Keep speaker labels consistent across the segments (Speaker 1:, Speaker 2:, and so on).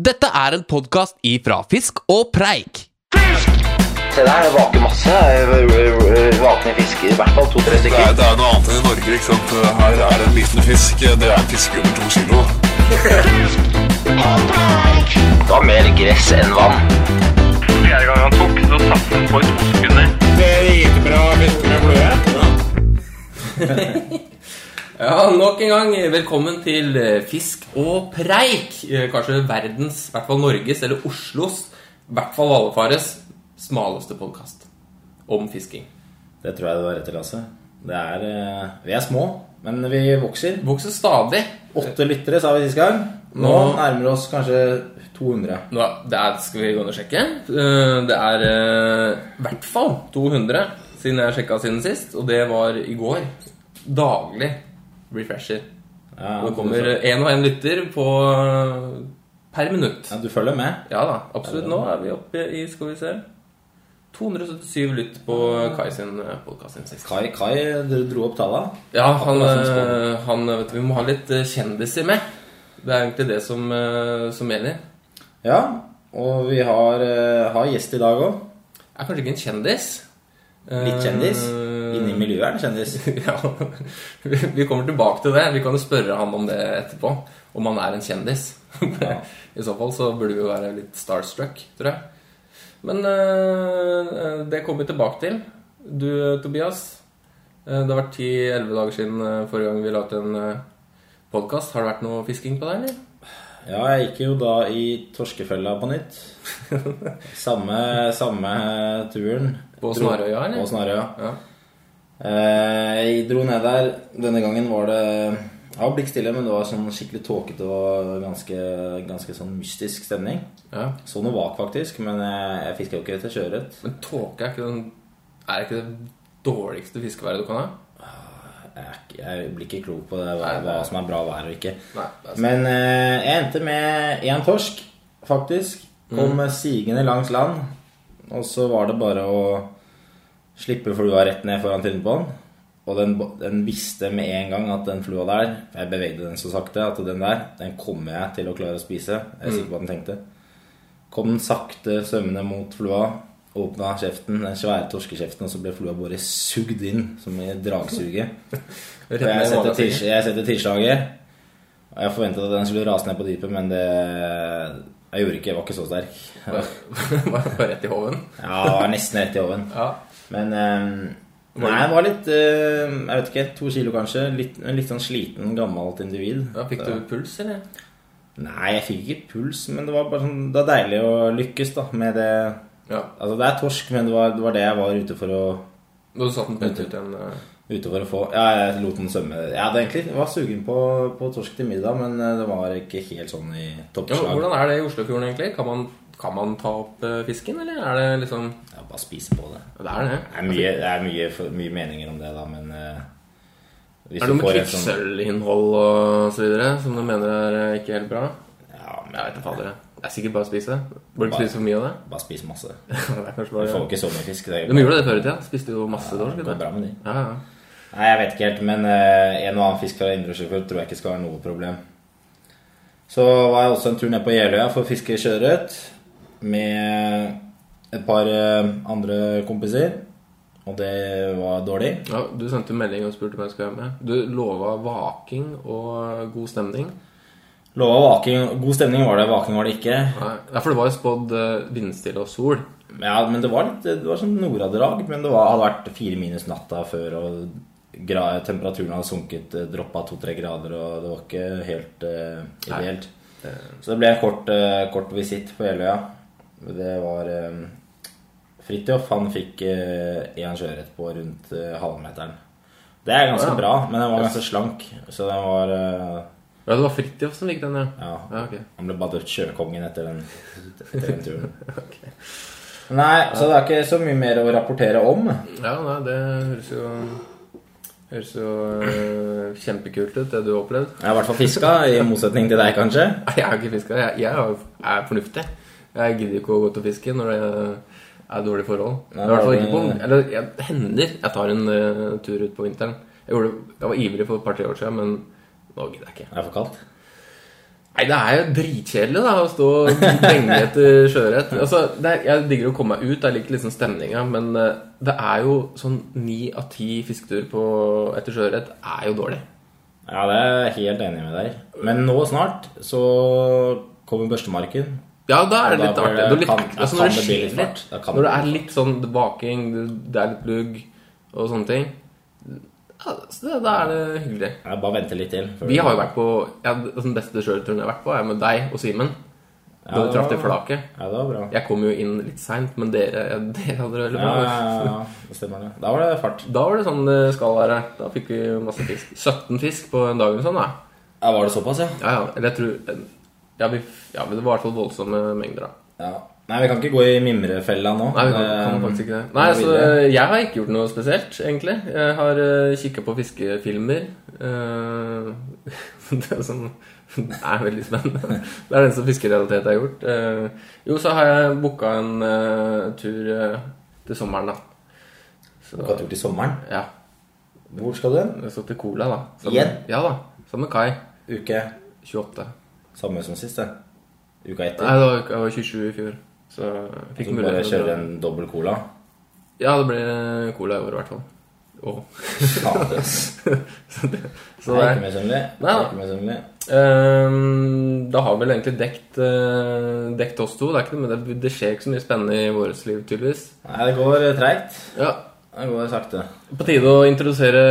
Speaker 1: Dette er en podkast ifra Fisk og Preik. Fisk!
Speaker 2: Se der, det vaker masse. Vakne fisker, i hvert fall to-tre
Speaker 3: Det er,
Speaker 2: stykker.
Speaker 3: det er noe annet enn i Norge. ikke sant? Her er det en liten fisk. Det er en fisk under to kilo.
Speaker 2: Det var mer gress enn vann.
Speaker 4: Fjerde gang han tok, så satt han på i to sekunder.
Speaker 5: Ja, nok en gang velkommen til eh, Fisk og preik. Eh, Kanskje verdens, i hvert fall Norges, eller Oslos, i hvert fall Vallefares, smaleste podkast om fisking.
Speaker 6: Det tror jeg du har rett i, Lasse. Det er, eh, vi er små, men vi vokser.
Speaker 5: Vokser stadig.
Speaker 6: Åtte lyttere, sa vi sist gang. Nå
Speaker 5: Nå-
Speaker 6: nærmer vi oss kanskje 200.
Speaker 5: Nå, det er, skal vi gå ned og sjekke? Eh, Det er eh, i hvert fall 200 siden jeg sjekka siden sist, og det var i går. Daglig refresher.
Speaker 6: Ja,
Speaker 5: det kommer én og én lytter på eh, per minutt.
Speaker 6: ja, du følger med?
Speaker 5: Ja da, absolutt. Nå er vi oppe i Skal vi se 277 lytt på Kai sin podkast sin sist.
Speaker 6: Kai, Kai dro opp tallene?
Speaker 5: Ja, han, eh, han vet Vi må ha litt eh, kjendiser med. Det er egentlig det som, eh, som gjelder.
Speaker 6: Ja, og vi har, eh, har gjest i dag òg.
Speaker 5: Er kanskje ikke en kjendis.
Speaker 6: Litt kjendis.
Speaker 5: Eh,
Speaker 6: Inni miljøet er det kjendis.
Speaker 5: ja, vi- kommer tilbake til det. Vi kan jo spørre han om det etterpå. Om han er en kjendis. I så fall så burde vi jo være litt starstruck, tror jeg. Men uh, det kommer vi tilbake til. Du, Tobias. eh, det har vært 10-11 dager siden forrige gang vi la ut en podkast. Har det vært noe fisking på deg, eller?
Speaker 6: Ja, jeg gikk jo da i torskefella på nytt. Samme, samme turen.
Speaker 5: På Snarøya, eller?
Speaker 6: På Snarøya.
Speaker 5: Ja.
Speaker 6: Eh, Jeg dro ned der. Denne gangen var det ja, blikkstille, men det var sånn skikkelig tåkete og ganske, ganske sånn mystisk stemning.
Speaker 5: ja.
Speaker 6: Så noe vak, faktisk, men jeg, jeg fiska jo ikke etter sjøørret.
Speaker 5: Men tåke er ikke, den, er ikke det dårligste fiskeværet du kan ha?
Speaker 6: Jeg, er jeg blir ikke klok på det, hva, hva som er bra vær og ikke.
Speaker 5: Nei.
Speaker 6: Men eh, jeg endte med én torsk, faktisk. Kom
Speaker 5: Mm.
Speaker 6: sigende langs land. Og så var det bare å slippe flua rett ned foran trynet på den. Og den, den visste med en gang at den flua der Jeg bevegde den så sakte at den der, den kommer jeg til å klare å spise. Jeg er sikker på hva den tenkte. Kom den sakte svømmende mot flua. Åpna kjeften, den svære torskekjeften, og så ble flua bare sugd inn som i dragsuget. Og jeg setter, til, jeg setter tilslaget. Og jeg forventet at den skulle rase ned på dypet, men det Jeg gjorde ikke, jeg var ikke så sterk.
Speaker 5: var bare rett i hoven.
Speaker 6: Ja, jeg var nesten rett i hoven.
Speaker 5: Ja.
Speaker 6: Men um, Nei, jeg var litt eh, Jeg vet ikke, to kilo kanskje. Litt, en litt sånn sliten, gammelt individ.
Speaker 5: ja fikk du puls, eller?
Speaker 6: Nei, jeg fikk ikke puls, men det var bare sånn Det var deilig å lykkes da med det
Speaker 5: Ja.
Speaker 6: Altså, det er torsk, men det var, det var det jeg var ute for å
Speaker 5: Da du satt den pent ut igjen? eh,
Speaker 6: Ute for å få Ja, jeg lot den svømme. Jeg hadde egentlig jeg var sugen på, på torsk til middag, men eh, det var ikke helt sånn i
Speaker 5: Ja,
Speaker 6: toppslag.
Speaker 5: hvordan er det i Oslofjorden, egentlig? Kan man, kan man ta opp eh, fisken, eller er det liksom
Speaker 6: Ja, bare spise på det.
Speaker 5: Det er det.
Speaker 6: Det er mye, det er mye, mye meninger om det, da, men uh,
Speaker 5: Er det noe med
Speaker 6: sånn-
Speaker 5: kvikksølvinnhold og så videre som du mener er ikke helt bra?
Speaker 6: Ja, men
Speaker 5: Jeg vet ikke fader. Det er sikkert bare å spise. Burde ikke spise for mye av det.
Speaker 6: bare spis masse.
Speaker 5: det er
Speaker 6: Du får jo ikke så mye fisk. Det er
Speaker 5: De gjorde det før i tida. Spiste jo masse ja,
Speaker 6: det går bra med de.
Speaker 5: Ja, ja.
Speaker 6: Nei, jeg vet ikke helt, men eh, en og annen fisk fra Indre sjøfugl tror jeg ikke skal være noe problem. Så var jeg også en tur ned på Jeløya for å fiske sjøørret med et par eh, andre kompiser. Og det var dårlig.
Speaker 5: ja. Du sendte melding og spurte om jeg skulle være med. Du lova vaking og god stemning.
Speaker 6: Lova vaking. God stemning var det, vaking var det ikke.
Speaker 5: Nei, ja, for det var jo spådd eh, vindstille og sol.
Speaker 6: Ja, men det var litt Det var sånn nordadrag, men det var, hadde vært fire minus natta før, og gra, temperaturen hadde sunket, eh, droppa to-tre grader, og det var ikke helt uh, ideelt. Så det ble en kort, uh, kort visitt på Jeløya. Det var eh, Fridtjof, han fikk én sjørett på rundt eh, halvmeteren. Det er ganske
Speaker 5: Ja.
Speaker 6: bra, men den var ganske slank, så den var eh,
Speaker 5: Ja, det var Fridtjof som fikk den, ja.
Speaker 6: Ja.
Speaker 5: Ja, okay.
Speaker 6: Han ble bare døpt sjøkongen etter den, etter den turen. Nei, så det er ikke så mye mer å rapportere om.
Speaker 5: Ja, nei, det høres jo Høres jo øh, kjempekult ut, det du har opplevd.
Speaker 6: Jeg har i hvert fall fiska, i motsetning til deg, kanskje.
Speaker 5: Nei, Jeg har ikke fiska. Jeg, jeg er fornuftig. Jeg gidder ikke å gå til fiske når det er dårlige forhold.
Speaker 6: Nei,
Speaker 5: I hvert fall ikke på Eller det hender jeg tar en uh, tur ut på vinteren. Jeg, gjorde, jeg var ivrig for et par-tre år siden, men nå gidder jeg ikke.
Speaker 6: Det er for kaldt.
Speaker 5: Nei, det er jo dritkjedelig da, å stå og benge etter sjøørret. Altså, er- jeg digger å komme meg ut, jeg liker liksom stemninga, men eh, det er jo sånn ni av ti fisketur på etter sjøørret er jo dårlig.
Speaker 6: Ja, det er jeg helt enig med deg. Men nå snart så kommer børstemarken.
Speaker 5: Ja, da er det litt artig. er litt,
Speaker 6: kan-
Speaker 5: altså, når det skjer
Speaker 6: litt fart.
Speaker 5: Når det er litt sånn baking, det- er litt lugg og sånne ting, ja, så det, da er det hyggelig.
Speaker 6: Jeg bare vente litt til.
Speaker 5: Vi har jo vært på ja, Den beste sjøturen jeg har vært på, er med deg og Simen. Da
Speaker 6: Ja,
Speaker 5: du traff det flaket.
Speaker 6: Ja, det var bra.
Speaker 5: Jeg kom jo inn litt seint, men dere, dere hadde det veldig bra.
Speaker 6: ja, ja, ja, stemmer det. Da var det fart.
Speaker 5: Da var det sånn det skal være. Da fikk vi masse fisk. 17 fisk på en dag eller sånn, da.
Speaker 6: Ja, var det såpass, ja?
Speaker 5: Ja, ja. Eller jeg tror Ja, vi, ja men det var i hvert fall voldsomme mengder, da.
Speaker 6: ja. Nei, vi kan ikke gå i mimrefella nå.
Speaker 5: Nei, vi kan,
Speaker 6: Eh,
Speaker 5: kan faktisk ikke det. Nei, altså, jeg har ikke gjort noe spesielt, egentlig. Jeg har uh, kikka på fiskefilmer. Uh, det Det er veldig spennende. Det er den som fiskerealitet jeg har gjort. Uh, jo, så har jeg booka en uh, tur eh, til sommeren, da.
Speaker 6: Booka tur til sommeren.
Speaker 5: ja.
Speaker 6: Hvor skal du
Speaker 5: så til Cola, da. Sammen-
Speaker 6: Igjen?
Speaker 5: Ja da. Sammen med Kai.
Speaker 6: Uke
Speaker 5: 28.
Speaker 6: samme som sist, det. Uka etter.
Speaker 5: Nei, det var, jeg var 27 i fjor. Så jeg fikk
Speaker 6: Så bare
Speaker 5: mulighet til å
Speaker 6: kjøre en dobbel cola.
Speaker 5: Ja, det ble Cola i år, i hvert fall. Åh.
Speaker 6: Fader, ass.
Speaker 5: Så
Speaker 6: Jeg er ikke
Speaker 5: det,
Speaker 6: misunnelig. Jeg er ikke misunnelig.
Speaker 5: Ehm, da har vi vel egentlig dekt, eh, dekt oss to. Det, er ikke, noe- men det, det skjer ikke så mye spennende i vårt liv, tydeligvis.
Speaker 6: Nei, det går treigt.
Speaker 5: Ja,
Speaker 6: Det går sakte.
Speaker 5: På tide å introdusere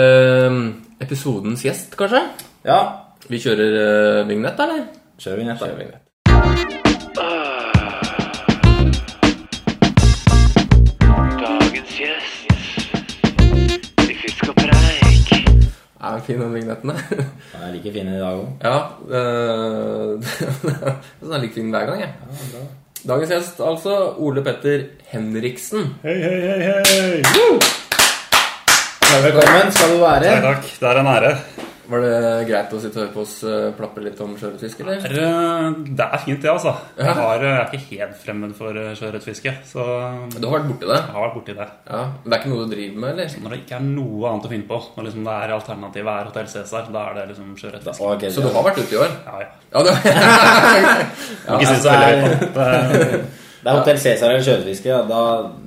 Speaker 5: eh, episodens gjest, kanskje?
Speaker 6: Ja,
Speaker 5: Vi kjører uh, vignett, eller?
Speaker 6: Kjør vignett.
Speaker 4: Dagens gjest i Fisk og preik.
Speaker 5: Er den fin, den vignetten? der?
Speaker 6: Den er like fin i dag òg.
Speaker 5: ja. Øh, sånn er like fin hver gang, jeg. Dagens gjest, altså. Ole Petter Henriksen.
Speaker 7: Hei, hei, hei, hei!
Speaker 6: Velkommen skal du være.
Speaker 7: Takk, takk. Det er en ære.
Speaker 5: Var det greit å sitte og høre på oss eh, plappe litt om sjøørretfiske, eller?
Speaker 7: Det er, det er fint, det, altså.
Speaker 5: Ja.
Speaker 7: Jeg, har, jeg er ikke helt fremmed for eh, sjøørretfiske,
Speaker 5: Du har vært borti det?
Speaker 7: Jeg har vært borti det.
Speaker 5: Ja, Men det er ikke noe du driver med, eller?
Speaker 7: Når det ikke er noe annet å finne på, når liksom det er alternativet er Hotell Cæsar, da er det liksom sjøørretfiske.
Speaker 6: Ok,
Speaker 5: Så du har vært ute i år?
Speaker 7: Ja, ja.
Speaker 5: Ja, du
Speaker 7: ja ikke
Speaker 6: altså.
Speaker 7: Det er-
Speaker 6: Det er Hotell Cæsar eller sjøørretfiske. Ja. Da,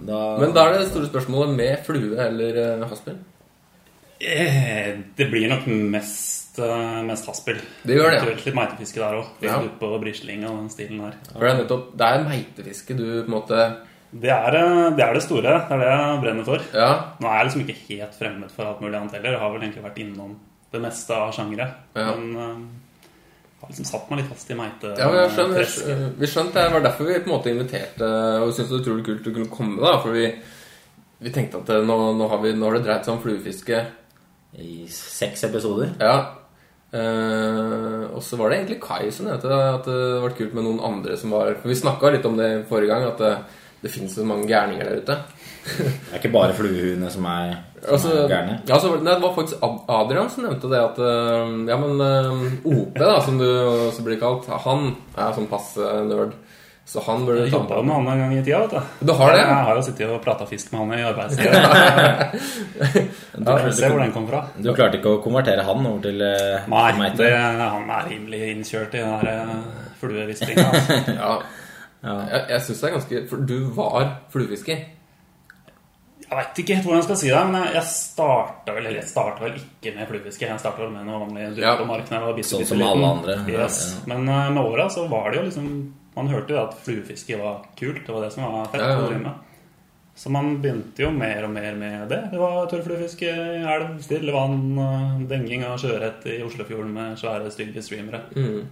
Speaker 6: da
Speaker 5: Men da er det store spørsmålet med flue eller haspel.
Speaker 7: Eh, Det blir nok mest, eh, mest haspel.
Speaker 5: Det gjør det, ja.
Speaker 7: Litt meitefiske der òg. Litt
Speaker 5: Ja.
Speaker 7: på brisling og den stilen der.
Speaker 5: For det er nettopp Det er meitefiske du på en måte
Speaker 7: Det er, eh, det er det store. Det er det jeg brenner for.
Speaker 5: Ja.
Speaker 7: Nå er jeg liksom ikke helt fremmed for alt mulig annet heller. Jeg har vel egentlig vært innom det meste av sjangere.
Speaker 5: Ja.
Speaker 7: Men har liksom satt meg litt fast i meite.
Speaker 5: Ja, vi, jeg vi skjønte det. Var derfor vi på en måte inviterte og syntes det var utrolig kult du kunne komme. da For vi, vi tenkte at nå, nå, har vi, nå har det dreid seg om fluefiske.
Speaker 6: I seks episoder.
Speaker 5: Ja. Uh, og så var det egentlig Kai som nevnte at det hadde vært kult med noen andre som var For vi snakka litt om det forrige gang, at det, det finnes så mange gærninger der ute.
Speaker 6: Det er ikke bare fluehuene som er, som
Speaker 5: Altså,
Speaker 6: er gærne.
Speaker 5: ja, så, det var faktisk Adrian som nevnte det at eh, Ja, men eh, OP, da, som du også blir kalt, han er sånn passe nerd. Så han burde
Speaker 7: Jeg
Speaker 5: ta
Speaker 7: jobba jo med han en gang i tida. vet du.
Speaker 5: Du har det?
Speaker 7: Jeg har jo sittet og prata fisk med han i arbeidstida.
Speaker 6: Du,
Speaker 7: Se hvor den kom fra.
Speaker 6: du klarte ikke å konvertere han over til uh,
Speaker 7: Nei,
Speaker 6: meg,
Speaker 7: det, han er rimelig innkjørt i den der uh. Altså.
Speaker 5: Ja.
Speaker 6: Ja.
Speaker 5: Jeg, jeg syns det er ganske For du var fluefisker.
Speaker 7: Jeg veit ikke helt hvordan jeg skal si det, men jeg- starta vel, eller jeg startet vel ikke med fluefiske. Jeg starta vel med noe vanlig
Speaker 5: Ja.
Speaker 7: dupp på mark
Speaker 6: Sånn som alle andre.
Speaker 7: Yes.
Speaker 6: Ja,
Speaker 7: Men uh, med åra så var det jo liksom Man hørte jo at fluefiske var kult. Det var det som var fett å drive med. Så man begynte jo mer og mer med det. Det var tørrfluefiske i elv, stille vann, uh, denging av sjøørret i Oslofjorden med svære, stygge streamere.
Speaker 5: Mm.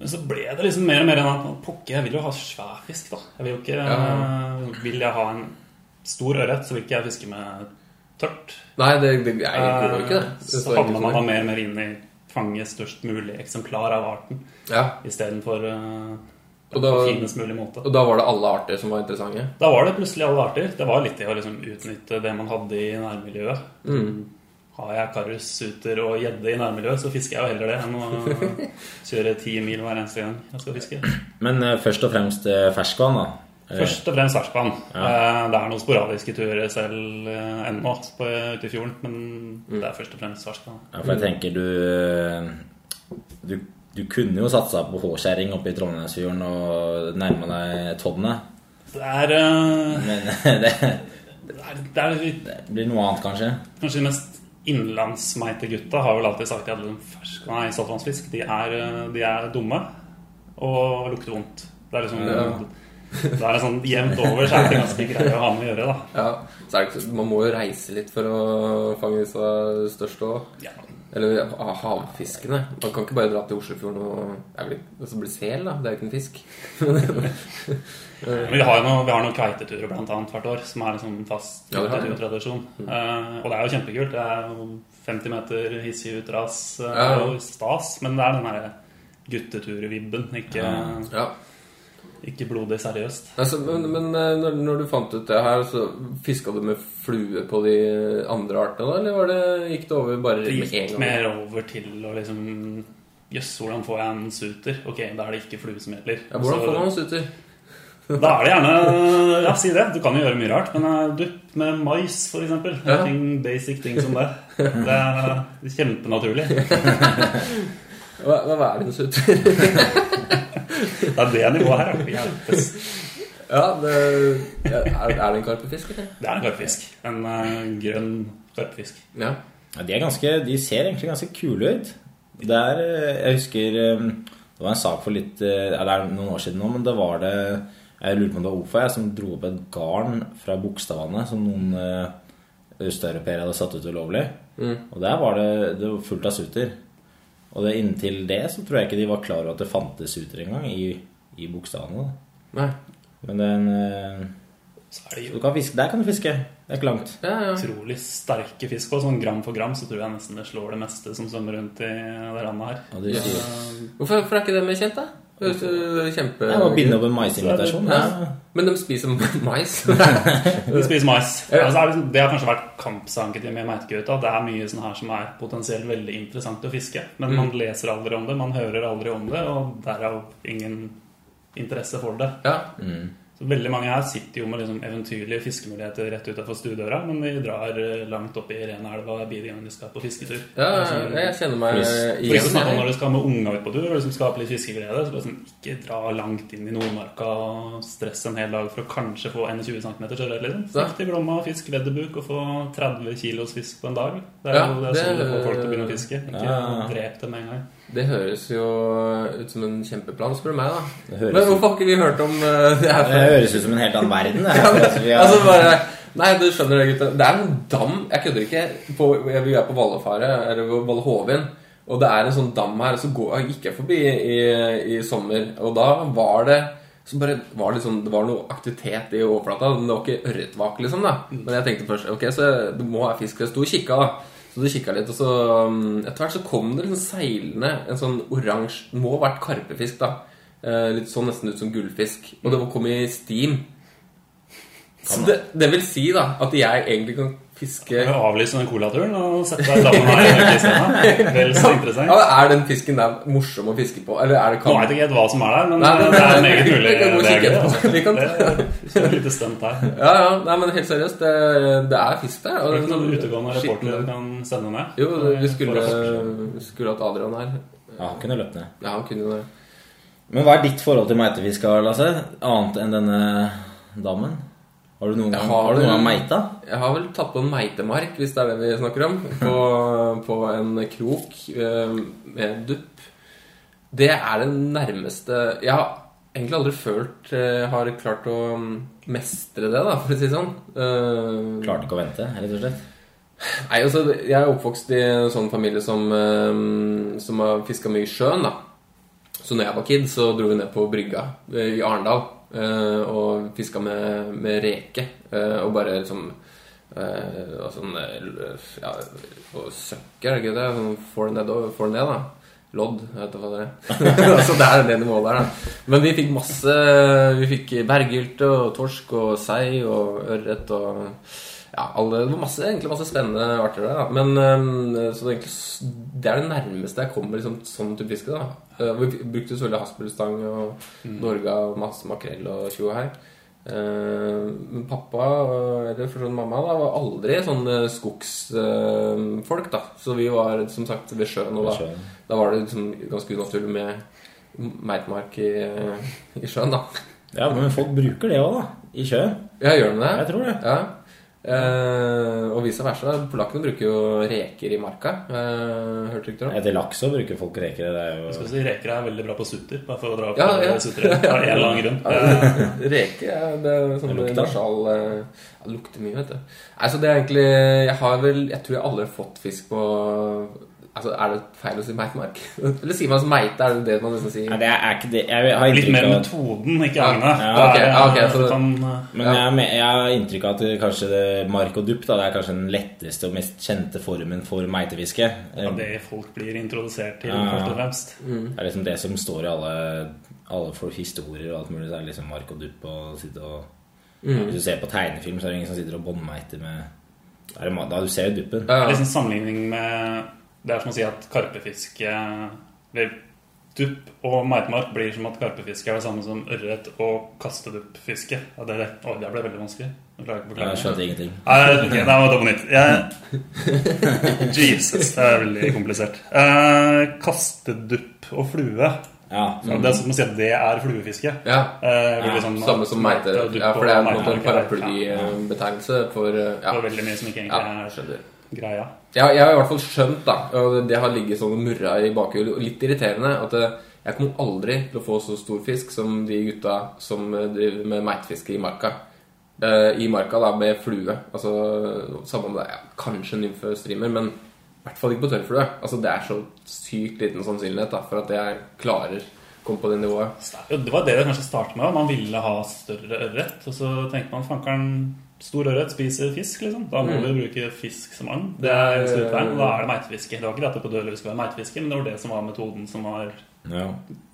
Speaker 7: Men så ble det liksom mer og mer enn at pokker, jeg vil jo ha svær fisk, da. Jeg vil jo ikke
Speaker 5: Ja.
Speaker 7: Vil jeg ha en stor ørret, så vil ikke jeg fiske med tørt.
Speaker 5: Nei, det, det, jeg gjorde jo ikke det. det.
Speaker 7: Eh, Så
Speaker 5: står
Speaker 7: man da mer og mer inn i fange størst mulig eksemplar av arten
Speaker 5: Ja,
Speaker 7: istedenfor uh,
Speaker 5: Og da-
Speaker 7: på finest mulig måte.
Speaker 5: Og da var det alle arter som var interessante.
Speaker 7: Da var det plutselig alle arter. Det var litt det å liksom utnytte det man hadde i nærmiljøet.
Speaker 5: Mm.
Speaker 7: Har jeg karus, suter og gjedde i nærmiljøet, så fisker jeg jo heller det enn å kjøre ti mil hver eneste gang jeg skal fiske.
Speaker 6: Men uh, først og fremst uh, ferskvann, da. Eh,
Speaker 7: Først og fremst ferskvann. Eh, Det er noen sporadiske turer selv eh, ennå ute i fjorden, men det er først og fremst ferskvann.
Speaker 6: Ja, for jeg tenker du eh, Du Du kunne jo satsa på Håskjæring oppe i Trondheimsfjorden og nærma deg tonnet.
Speaker 7: Det er, uh,
Speaker 6: Men det,
Speaker 7: det er, det er litt-
Speaker 6: det blir noe annet, kanskje.
Speaker 7: Kanskje de mest innlandsmeite gutta har vel alltid sagt at fersk, nei, saltvannsfisk de er, eh, de er dumme og lukter vondt. Det er liksom
Speaker 5: Ja.
Speaker 7: Det er sånn jevnt over så er det ganske greie å ha med å gjøre, da.
Speaker 5: Ja, så er det Man må jo reise litt for å fange disse største òg.
Speaker 7: Ja.
Speaker 5: Eller havfiskene. Man kan ikke bare dra til Oslofjorden og ja, bli, altså bli sel, da. Det er jo ikke en fisk.
Speaker 7: Men vi har jo noe, vi har noen kveiteturer blant annet hvert år, som er liksom fast
Speaker 5: Ja, det har Uh,
Speaker 7: tradisjon. Eh, og det er jo kjempekult. Det er jo 50 meter hissig utras uh,
Speaker 5: Ja.
Speaker 7: og stas, men det er den derre gutteturvibben, ikke,
Speaker 5: Ja.
Speaker 7: ikke blodig seriøst.
Speaker 5: Altså, men men eh, når, når du fant ut det her, så fiska du med flue på de andre artene, da? Eller var det, gikk det over bare
Speaker 7: Det
Speaker 5: med en
Speaker 7: gikk
Speaker 5: gang?
Speaker 7: mer over til å liksom Jøss, hvordan får jeg en suter? Ok, da er det ikke flue som gjelder.
Speaker 5: Ja, hvordan får man en suter?
Speaker 7: Da er det gjerne Ja, si det. Du kan jo gjøre mye rart. Men eh, dupp med mais, eksempel.
Speaker 5: Ja.
Speaker 7: Ting, basic ting som det. Det er kjempenaturlig.
Speaker 5: Hva, hva er det en suter?
Speaker 7: Det er det nivået her. Hjelpes.
Speaker 5: Ja, det, er, er det en karpefisk, eller?
Speaker 7: Det er en karpefisk. En uh, grønn karpefisk.
Speaker 5: Ja.
Speaker 6: Ja, de, er ganske, de ser egentlig ganske kule ut. Det er, eh, jeg husker eh, Det var en sak for litt Eller ja, Det er noen år siden nå, men det var det Jeg lurer på om det var OFA jeg, som dro opp et garn fra Bogstadvannet som noen østeuropeere hadde satt ut ulovlig.
Speaker 5: Mm.
Speaker 6: Og der var det, det var fullt av suter. Og det, inntil det så tror jeg ikke de var klar over at det fantes suter engang i, i Bogstadvannet.
Speaker 5: Nei.
Speaker 6: Men den eh,
Speaker 7: Så er
Speaker 6: du kan fiske, Der kan du fiske. Det er ikke langt.
Speaker 5: Ja, ja.
Speaker 7: utrolig sterke fisk. Og sånn gram for gram så tror jeg nesten det slår det meste som svømmer rundt i det landet her.
Speaker 6: Ja, det er... ja.
Speaker 5: Hvorfor, hvorfor er ikke det mer kjent, da? Det jo kjempe...
Speaker 6: jeg må binde opp en maisinvitasjon.
Speaker 5: Ja. Men de spiser mais.
Speaker 7: De spiser mais.
Speaker 5: Ja.
Speaker 7: Altså, er det, liksom- har kanskje vært kampsanken med meitgauta. Det er mye sånn her som er potensielt veldig interessant å fiske. Men man leser aldri om det, man hører aldri om det, og derav ingen interesse for det.
Speaker 5: ja.
Speaker 7: Så veldig mange her sitter jo med liksom eventyrlige fiskemuligheter rett utenfor stuedøra, men de drar eh, langt opp i Renelva hver gang de skal på fisketur.
Speaker 5: ja,
Speaker 7: Det sånn-
Speaker 5: jeg kjenner meg
Speaker 6: For
Speaker 7: For ikke
Speaker 5: å
Speaker 7: snakke om når du skal med unga ut på tur og liksom skape litt fiskeglede. Så liksom ikke dra langt inn i Nordmarka og stresse en hel dag for å kanskje få 21 cm sjøørret. Liksom. Snakk til Glomma, fisk vedderbuk og få 30 kilos fisk på en dag. Det er
Speaker 5: Ja,
Speaker 7: jo det, er
Speaker 5: det-
Speaker 7: sånn du får folk til å begynne å fiske. Ikke
Speaker 6: Ja.
Speaker 7: drep dem med en gang.
Speaker 5: Det høres jo ut som en kjempeplan, spør du meg, da. Men hvorfor har ikke vi hørt om uh, det her
Speaker 6: Det høres ut som en helt annen verden. ja, Altså, har-
Speaker 5: Altså bare Nei, du skjønner det, gutta. Det er en dam Jeg kødder ikke. På, vi er på Vallefaret, eller Vallehovin. Og det er en sånn dam her. Så går, gikk jeg forbi i, i sommer, og da var det så bare var det, sånn, det var noe aktivitet i overflata. men Det var ikke ørretvak, liksom. da Men jeg tenkte først ok, så det må være fisk. Jeg sto og kikka, da. Så du kikka litt, og så um, etter hvert så kom det liksom seilende en sånn oransje Må ha vært karpefisk, da. Eh, litt sånn nesten ut som gullfisk. Og det kom i steam. Så det, det vil si da at jeg egentlig kan fiske
Speaker 7: avlyse den colaturen og sette deg sammen med Vel så interessant.
Speaker 5: ja, Er den fisken der morsom å fiske på? Eller er det
Speaker 7: Nå vet jeg ikke helt hva som er der, men
Speaker 5: Nei,
Speaker 7: det er meget mulig.
Speaker 5: Vi kan
Speaker 7: det er gøy, altså.
Speaker 5: Vi kan-
Speaker 7: Det er et lite stunt her.
Speaker 5: Ja, ja, nei, men helt seriøst, det, det er fisk der.
Speaker 7: Det er ikke noen
Speaker 5: sånn
Speaker 7: utegående reporter du kan sende ned?
Speaker 5: Jo, vi skulle, skulle hatt Adrian her.
Speaker 6: Ja, han kunne løpt ned.
Speaker 5: Ja, han kunne det.
Speaker 6: Men hva er ditt forhold til meitefiske Lasse? Annet enn denne dammen? Har du noen gang,
Speaker 5: har
Speaker 6: har du noen gang meita?
Speaker 5: Jeg har vel tatt på en meitemark, hvis det er det vi snakker om, på, på en krok eh, med dupp. Det er det nærmeste Jeg har egentlig aldri følt eh, har klart å mm, mestre det, da, for å si det sånn. Eh,
Speaker 6: Klarte ikke å vente, rett og slett.
Speaker 5: Nei, altså, Jeg er oppvokst i en sånn familie som, som har fiska mye i sjøen. da Så når jeg var kid, så dro vi ned på brygga i Arendal og fiska med, med reke. eh, og bare liksom eh, og sånn eh, ja, og søkker, er det ikke det? Sånn får ned, får ned, da. Lodd, vet du hva det er. så det er det nivået der, da. Men vi fikk masse Vi fikk berggylte og torsk og sei og ørret og ja, alle, det var masse, egentlig masse spennende arter der. Da. Men øhm, så det, er egentlig, det er det nærmeste jeg kommer liksom, sånn type fiske. da. Eh, Vi brukte selvfølgelig haspelstang og Norge og masse makrell og tjo og hei. Eh, Men pappa, eller for sånn mamma, da, var aldri sånn eh, skogsfolk, da. Så vi var som sagt ved sjøen, og da, da var det liksom ganske unaturlig med meitmark i, i sjøen, da.
Speaker 6: Ja, men folk bruker det òg, da. I sjøen.
Speaker 5: Ja, gjør de det?
Speaker 6: Jeg tror det.
Speaker 5: Ja. Eh, og vice versa. Polakkene bruker jo reker i marka. Eh, hørte ikke det?
Speaker 6: Etter laks òg bruker folk reker. Det er jo
Speaker 7: Skal si, Reker er veldig bra på sutter, bare for å dra opp
Speaker 5: Ja, ja.
Speaker 7: sutter. Av en eller grunn. Eh,
Speaker 5: Reke ja, det er sånn
Speaker 6: Det lukter.
Speaker 5: nasal eh, Det lukter mye, vet du. Nei, så det er egentlig Jeg har vel Jeg tror jeg aldri har fått fisk på Altså, Er det feil å si meitemark? Eller sier man som meite? Er det det man liksom sier?
Speaker 6: Nei, det er ikke det. Jeg har
Speaker 7: Litt mer
Speaker 6: av
Speaker 7: metoden, ikke
Speaker 5: Agne
Speaker 7: agnet.
Speaker 6: ja,
Speaker 7: okay,
Speaker 5: ja, ok, så
Speaker 7: eh,
Speaker 6: Men jeg, har jeg har inntrykk av at kanskje det, mark og dupp da, det er kanskje den letteste og mest kjente formen for meitefiske.
Speaker 7: ja, det folk blir introdusert til,
Speaker 6: Ja.
Speaker 7: først og fremst.
Speaker 6: Det er liksom det som står i alle, alle historier og alt mulig. Det er liksom mark og dupp og sitte og Hvis du ser på tegnefilm, så er det ingen som sitter og båndmeiter med er det Da du ser jo duppen.
Speaker 5: Ja, ja.
Speaker 7: Liksom sammenligning med Det er som å si at karpefiske ved dupp og meitemark blir som at karpefiske er det samme som ørret og kasteduppfiske. Ja, det, å, det ble veldig vanskelig. Jeg det.
Speaker 6: skjønte ingenting.
Speaker 7: Nei, det var på nytt. Jeg... Jesus, det er veldig komplisert. Eh, kastedupp og flue.
Speaker 6: Ja,
Speaker 7: Ja, Det er som å si at det er fluefiske.
Speaker 5: Ja.
Speaker 7: Eh,
Speaker 6: Ja,
Speaker 7: sånn-
Speaker 5: Samme som
Speaker 7: meiter.
Speaker 5: Ja, for det er en paraplybetegnelse for ja.
Speaker 7: Det
Speaker 5: Ja,
Speaker 7: er veldig mye som ikke egentlig ja,
Speaker 5: skjønner.
Speaker 7: Greia.
Speaker 5: Ja, jeg har i hvert fall skjønt, da, og det har ligget sånn og murra i bakhjulet, og litt irriterende, at eh, jeg kommer aldri til å få så stor fisk som de gutta som eh, driver med meitefiske i marka. Eh, I marka, da, med flue. Altså, samme om det er ja, kanskje nymfestreamer, men i hvert fall ikke på tørrflue. Altså, det er så sykt liten sannsynlighet da, for at jeg klarer å komme på det nivået.
Speaker 7: Det var det det kanskje startet med. Man ville ha større ørret. Og så tenkte man fankeren stor ørret spiser fisk, liksom. Da må vi bruke fisk som agn. Det er sluttveien. da er det meitefiske. Det var ikke at det på dødelig skulle være meitefiske, men det var det som var metoden som var
Speaker 6: ja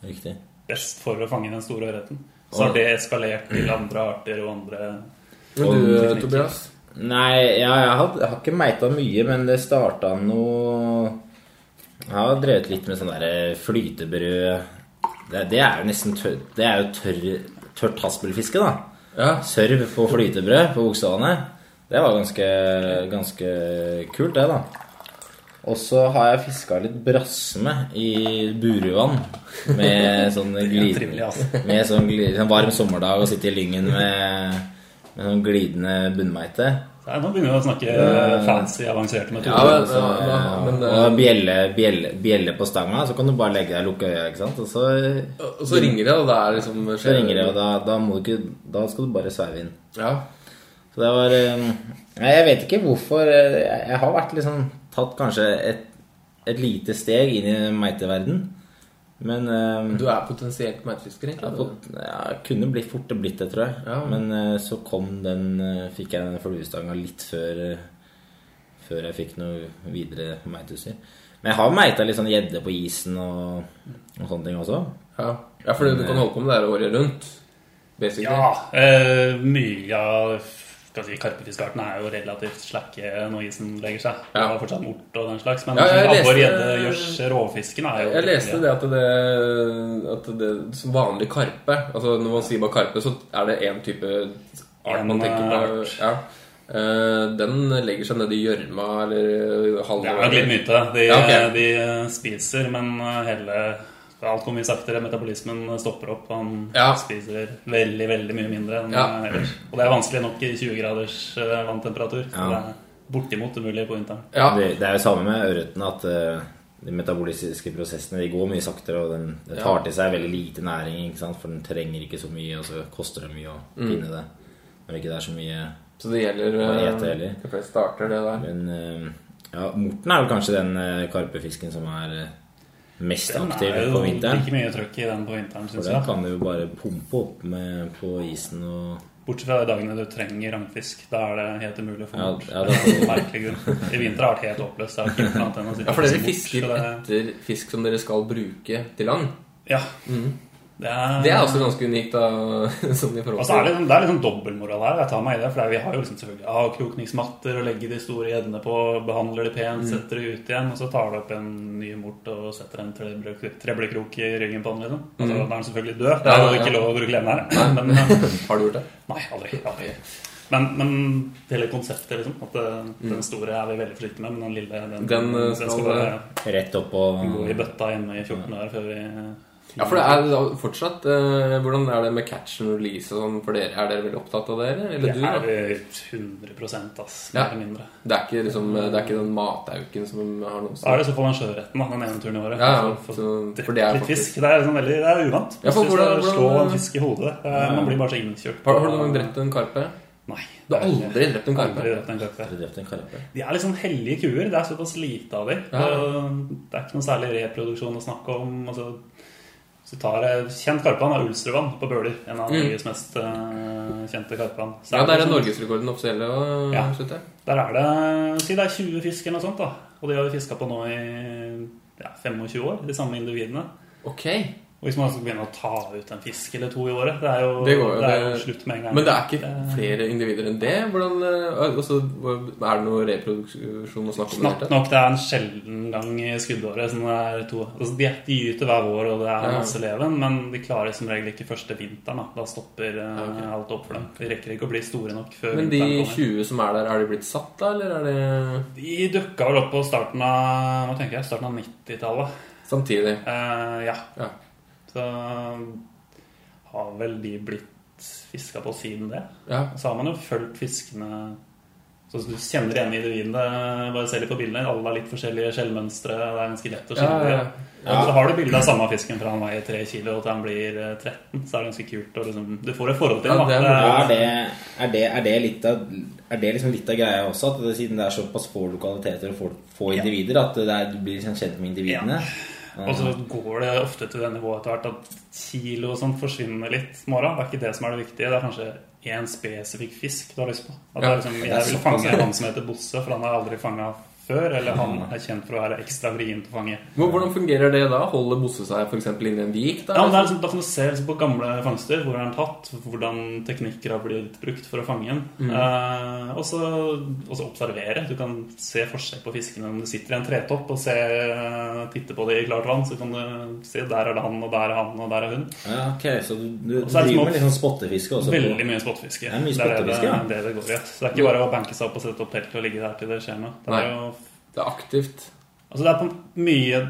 Speaker 6: riktig.
Speaker 7: best for å fange den store ørreten. Så har det eskalert til andre arter og andre
Speaker 5: Men
Speaker 6: Og
Speaker 5: du, eh,
Speaker 7: teknikker.
Speaker 5: Tobias?
Speaker 6: Nei, ja, jeg, har, jeg har ikke meita mye, men det starta noe Jeg har drevet litt med sånn derre flytebrød det, det er jo nesten tørr, Det er jo tørr, tørt haspelfiske, da.
Speaker 5: Ja.
Speaker 6: Sørv på flytebrød på bokstavene. Det var ganske, ganske kult, det, da. Og så har jeg fiska litt brassme i Buruvann med sånn glidende. Med sånn, glid- varm sommerdag og sitte i lyngen med, med sånn glidende bunnmeite.
Speaker 7: Nei, Nå begynner vi å snakke fancy, avanserte
Speaker 5: Ja,
Speaker 7: metoder.
Speaker 5: men,
Speaker 6: Så,
Speaker 5: ja, ja, men
Speaker 6: og
Speaker 5: eh,
Speaker 6: bjelle, bjelle, bjelle på stanga, så kan du bare legge deg og lukke øya, ikke sant. Og så,
Speaker 5: Og så ringer det, og da er liksom skjer.
Speaker 6: så ringer det, og da, da, må du ikke, da skal du bare sveive inn.
Speaker 5: Ja.
Speaker 6: Så det var eh, Nei, jeg vet ikke hvorfor. eh, Jeg jeg har vært liksom tatt kanskje et, et lite steg inn i meiteverden. Men eh,
Speaker 5: Du er potensielt meitefisker,
Speaker 6: jeg, pot ja, kunne blitt fort blitt det, tror jeg.
Speaker 5: Ja.
Speaker 6: Men uh, så kom den uh, Fikk jeg den fluestanga litt før uh, Før jeg fikk noe videre meiteutstyr. Men jeg har meita litt sånn gjedde på isen og, og sånne ting også.
Speaker 5: Ja, ja for du kan holde på med det her året rundt. Basically.
Speaker 7: Ja, eh, mye av skal si, karpefiskearten er jo relativt slakke når isen legger seg. Det
Speaker 5: er
Speaker 7: har fortsatt mort og den slags. Men
Speaker 5: Ja,
Speaker 7: abbor, gjedde, gjørs, råfisken er jo
Speaker 5: Jeg leste det at det, at det som vanlig karpe Altså Når man sier bare karpe, så er det én type art man tenker på. Ja. Eh, den legger seg nedi gjørma eller halvåret?
Speaker 7: Det er nok litt myte. De,
Speaker 5: Ja, okay.
Speaker 7: de spiser, men hele Alt går mye saktere. Metabolismen stopper opp. Han
Speaker 5: Ja.
Speaker 7: spiser veldig veldig mye mindre enn
Speaker 5: Ja.
Speaker 7: ellers. Og det er vanskelig nok i 20 graders eh, vanntemperatur.
Speaker 6: Ja.
Speaker 7: det er bortimot umulig på vinteren.
Speaker 5: Ja.
Speaker 6: Det, det er jo samme med ørreten at eh, de metabolistiske prosessene de går mye saktere, og den, den tar til seg veldig lite næring, ikke sant? for den trenger ikke så mye, og så koster det mye å finne det. Når ikke det er så mye
Speaker 5: Så det gjelder
Speaker 6: å
Speaker 5: ete
Speaker 6: heter det heller?
Speaker 5: Fleste det der.
Speaker 6: Men eh, ja, morten er vel kanskje den eh, karpefisken som er eh, vinteren.
Speaker 7: Den er jo ikke mye trøkk i den på vinteren,
Speaker 6: For
Speaker 7: syns
Speaker 6: den kan du jo bare pumpe opp med på isen og
Speaker 7: Bortsett fra de dagene du trenger rangfisk. Da er det helt umulig å få
Speaker 6: Ja,
Speaker 7: bort.
Speaker 6: ja, du-
Speaker 7: I vinter har det vært helt håpløst. Det er
Speaker 5: Ja, for dere fisker
Speaker 7: det-
Speaker 5: etter fisk som dere skal bruke til land.
Speaker 7: Ja. Det er,
Speaker 5: Det er også ganske unikt, da. Sånn i forhold
Speaker 7: til. Altså, er det, liksom- det er litt sånn dobbeltmoral her. Jeg tar meg i det. For vi har jo liksom selvfølgelig avkrokningsmatter og legger de store gjeddene på, behandler de pent, setter de ut igjen, og så tar du opp en ny mort og setter en treblekrok i ryggen på den, liksom. Altså, Da er den selvfølgelig død. Det er jo
Speaker 5: Ja,
Speaker 7: ikke lov å bruke levende her. Men, eh,
Speaker 5: Har du gjort det?
Speaker 7: nei, aldri. aldri. Men, men hele konseptet, liksom. At det, den store er vi veldig forsiktige med, men den lille den,
Speaker 5: Den, eh, skal-
Speaker 7: skal bare
Speaker 6: Rett opp og
Speaker 7: gå i bøtta hjemme i 14 år før vi
Speaker 5: Ja, for det er da fortsatt eh, Hvordan er det med catch and release og sånn for dere? Er dere veldig opptatt av det, eller?
Speaker 7: Det
Speaker 5: du,
Speaker 7: er
Speaker 5: da?
Speaker 7: vi 100 ass,
Speaker 5: Ja.
Speaker 7: eller mindre.
Speaker 5: Det er ikke liksom Det er ikke den matauken som har noe
Speaker 7: Da er det i så fall en sjøretten, da, den ene turen i året.
Speaker 5: Ja, ja,
Speaker 7: For- for
Speaker 5: så- for det er
Speaker 7: litt
Speaker 5: faktisk-
Speaker 7: fisk. Det er, sånn veldig, det er uvant.
Speaker 5: Ja, for hvordan,
Speaker 7: hvordan- slå en fisk i hodet. eh, Man blir bare så innkjørt.
Speaker 5: Har, har du noen drept en karpe?
Speaker 7: Nei.
Speaker 5: Du har
Speaker 7: er-
Speaker 5: aldri drept en karpe?
Speaker 7: Aldri drept en karpe. De er sånn hellige kuer. Det er såpass lite av dem.
Speaker 5: Ja.
Speaker 7: Det er ikke noe særlig reproduksjon å snakke om. Altså, du tar jeg, Kjent karpevann er Ulstrøvann på Bøler. En av
Speaker 5: Mm.
Speaker 7: Mest uh, kjente karpevann. Så
Speaker 5: Ja, der er
Speaker 7: sånn-
Speaker 5: norgesrekorden offisielle. Og,
Speaker 7: Ja. Der er det Si det er 20 fisk eller noe sånt, da. Og de har vi fiska på nå i ja, 25 år, de samme individene.
Speaker 5: Ok.
Speaker 7: Hvis man skal begynne å ta ut en fisk eller to i året, det er jo,
Speaker 5: Det går
Speaker 7: det er jo
Speaker 5: det-
Speaker 7: slutt med en gang.
Speaker 5: Men det er ikke flere individer enn det? Hvordan, altså, er det noe reproduksjon å snakke om?
Speaker 7: Knapt nok det er en sjelden gang i skuddåret. Sånn det er to, altså de, de gyter hver vår, og det er
Speaker 5: Ja.
Speaker 7: masse leven, men de klarer som regel ikke første vinteren. Da, da stopper eh,
Speaker 5: ok.
Speaker 7: alt opp for dem. De rekker ikke å bli store nok før
Speaker 5: Men de
Speaker 7: vinteren kommer.
Speaker 5: 20 som er der, er de blitt satt da, eller er det
Speaker 7: De dukka vel opp på starten av hva tenker jeg, starten av 90-tallet.
Speaker 5: samtidig?
Speaker 7: Uh, ja.
Speaker 5: Ja.
Speaker 7: Så har vel de blitt fiska på siden det.
Speaker 5: Ja.
Speaker 7: Så har man jo fulgt fiskene Så du kjenner igjen individene. Bare ser litt på bildene. Alle har litt forskjellige skjellmønstre. Det er ganske lett å skille.
Speaker 5: ja,
Speaker 7: Ja,
Speaker 5: ja.
Speaker 7: Så har du bilde av samme fisken fra han veier 3 kilo til han blir eh, 13. Så er det ganske kult. Og liksom, du får et forhold til
Speaker 5: Ja,
Speaker 7: det.
Speaker 5: er.
Speaker 6: Ja, det, er, det, er, det litt av, er det liksom litt av greia også? At det, siden det er såpass få lokaliteter og få, få individer, at det er, du blir liksom kjent med individene?
Speaker 7: Og så går det ofte til det nivået etter hvert at kilo og sånt forsvinner litt. Mora. Det er ikke det som er det viktige. Det er kanskje én spesifikk fisk du har lyst på. At det
Speaker 5: Ja,
Speaker 7: liksom, jeg vil fange han som heter Bosse, for han har aldri fanga før. Eller han er kjent for å være ekstra vrien til å fange.
Speaker 5: Hvor- Hvordan fungerer det da? Holder Bosse seg f.eks. inni en vik? da?
Speaker 7: Ja, liksom, Da kan du se liksom på gamle fangster hvor den er tatt, hvordan teknikker har blitt brukt for å fange den.
Speaker 5: Mm.
Speaker 7: Eh, og, så, observere. Du kan se forskjell på fiskene. Om du sitter i en tretopp og ser, titter på det i klart vann, så kan du se der er det han, og der er han, og der er hun.
Speaker 6: Ja, ok, Så du, du,
Speaker 7: så er
Speaker 6: driver med litt sånn spottefiske også? på-
Speaker 7: Veldig mye spottefiske.
Speaker 6: Det er mye
Speaker 7: det, er det,
Speaker 6: ja.
Speaker 7: det det går i. Så det er ikke bare å banke seg opp og sette opp telt og ligge der til det skjer noe. Det er jo
Speaker 5: Det er aktivt.
Speaker 7: Altså det er på mye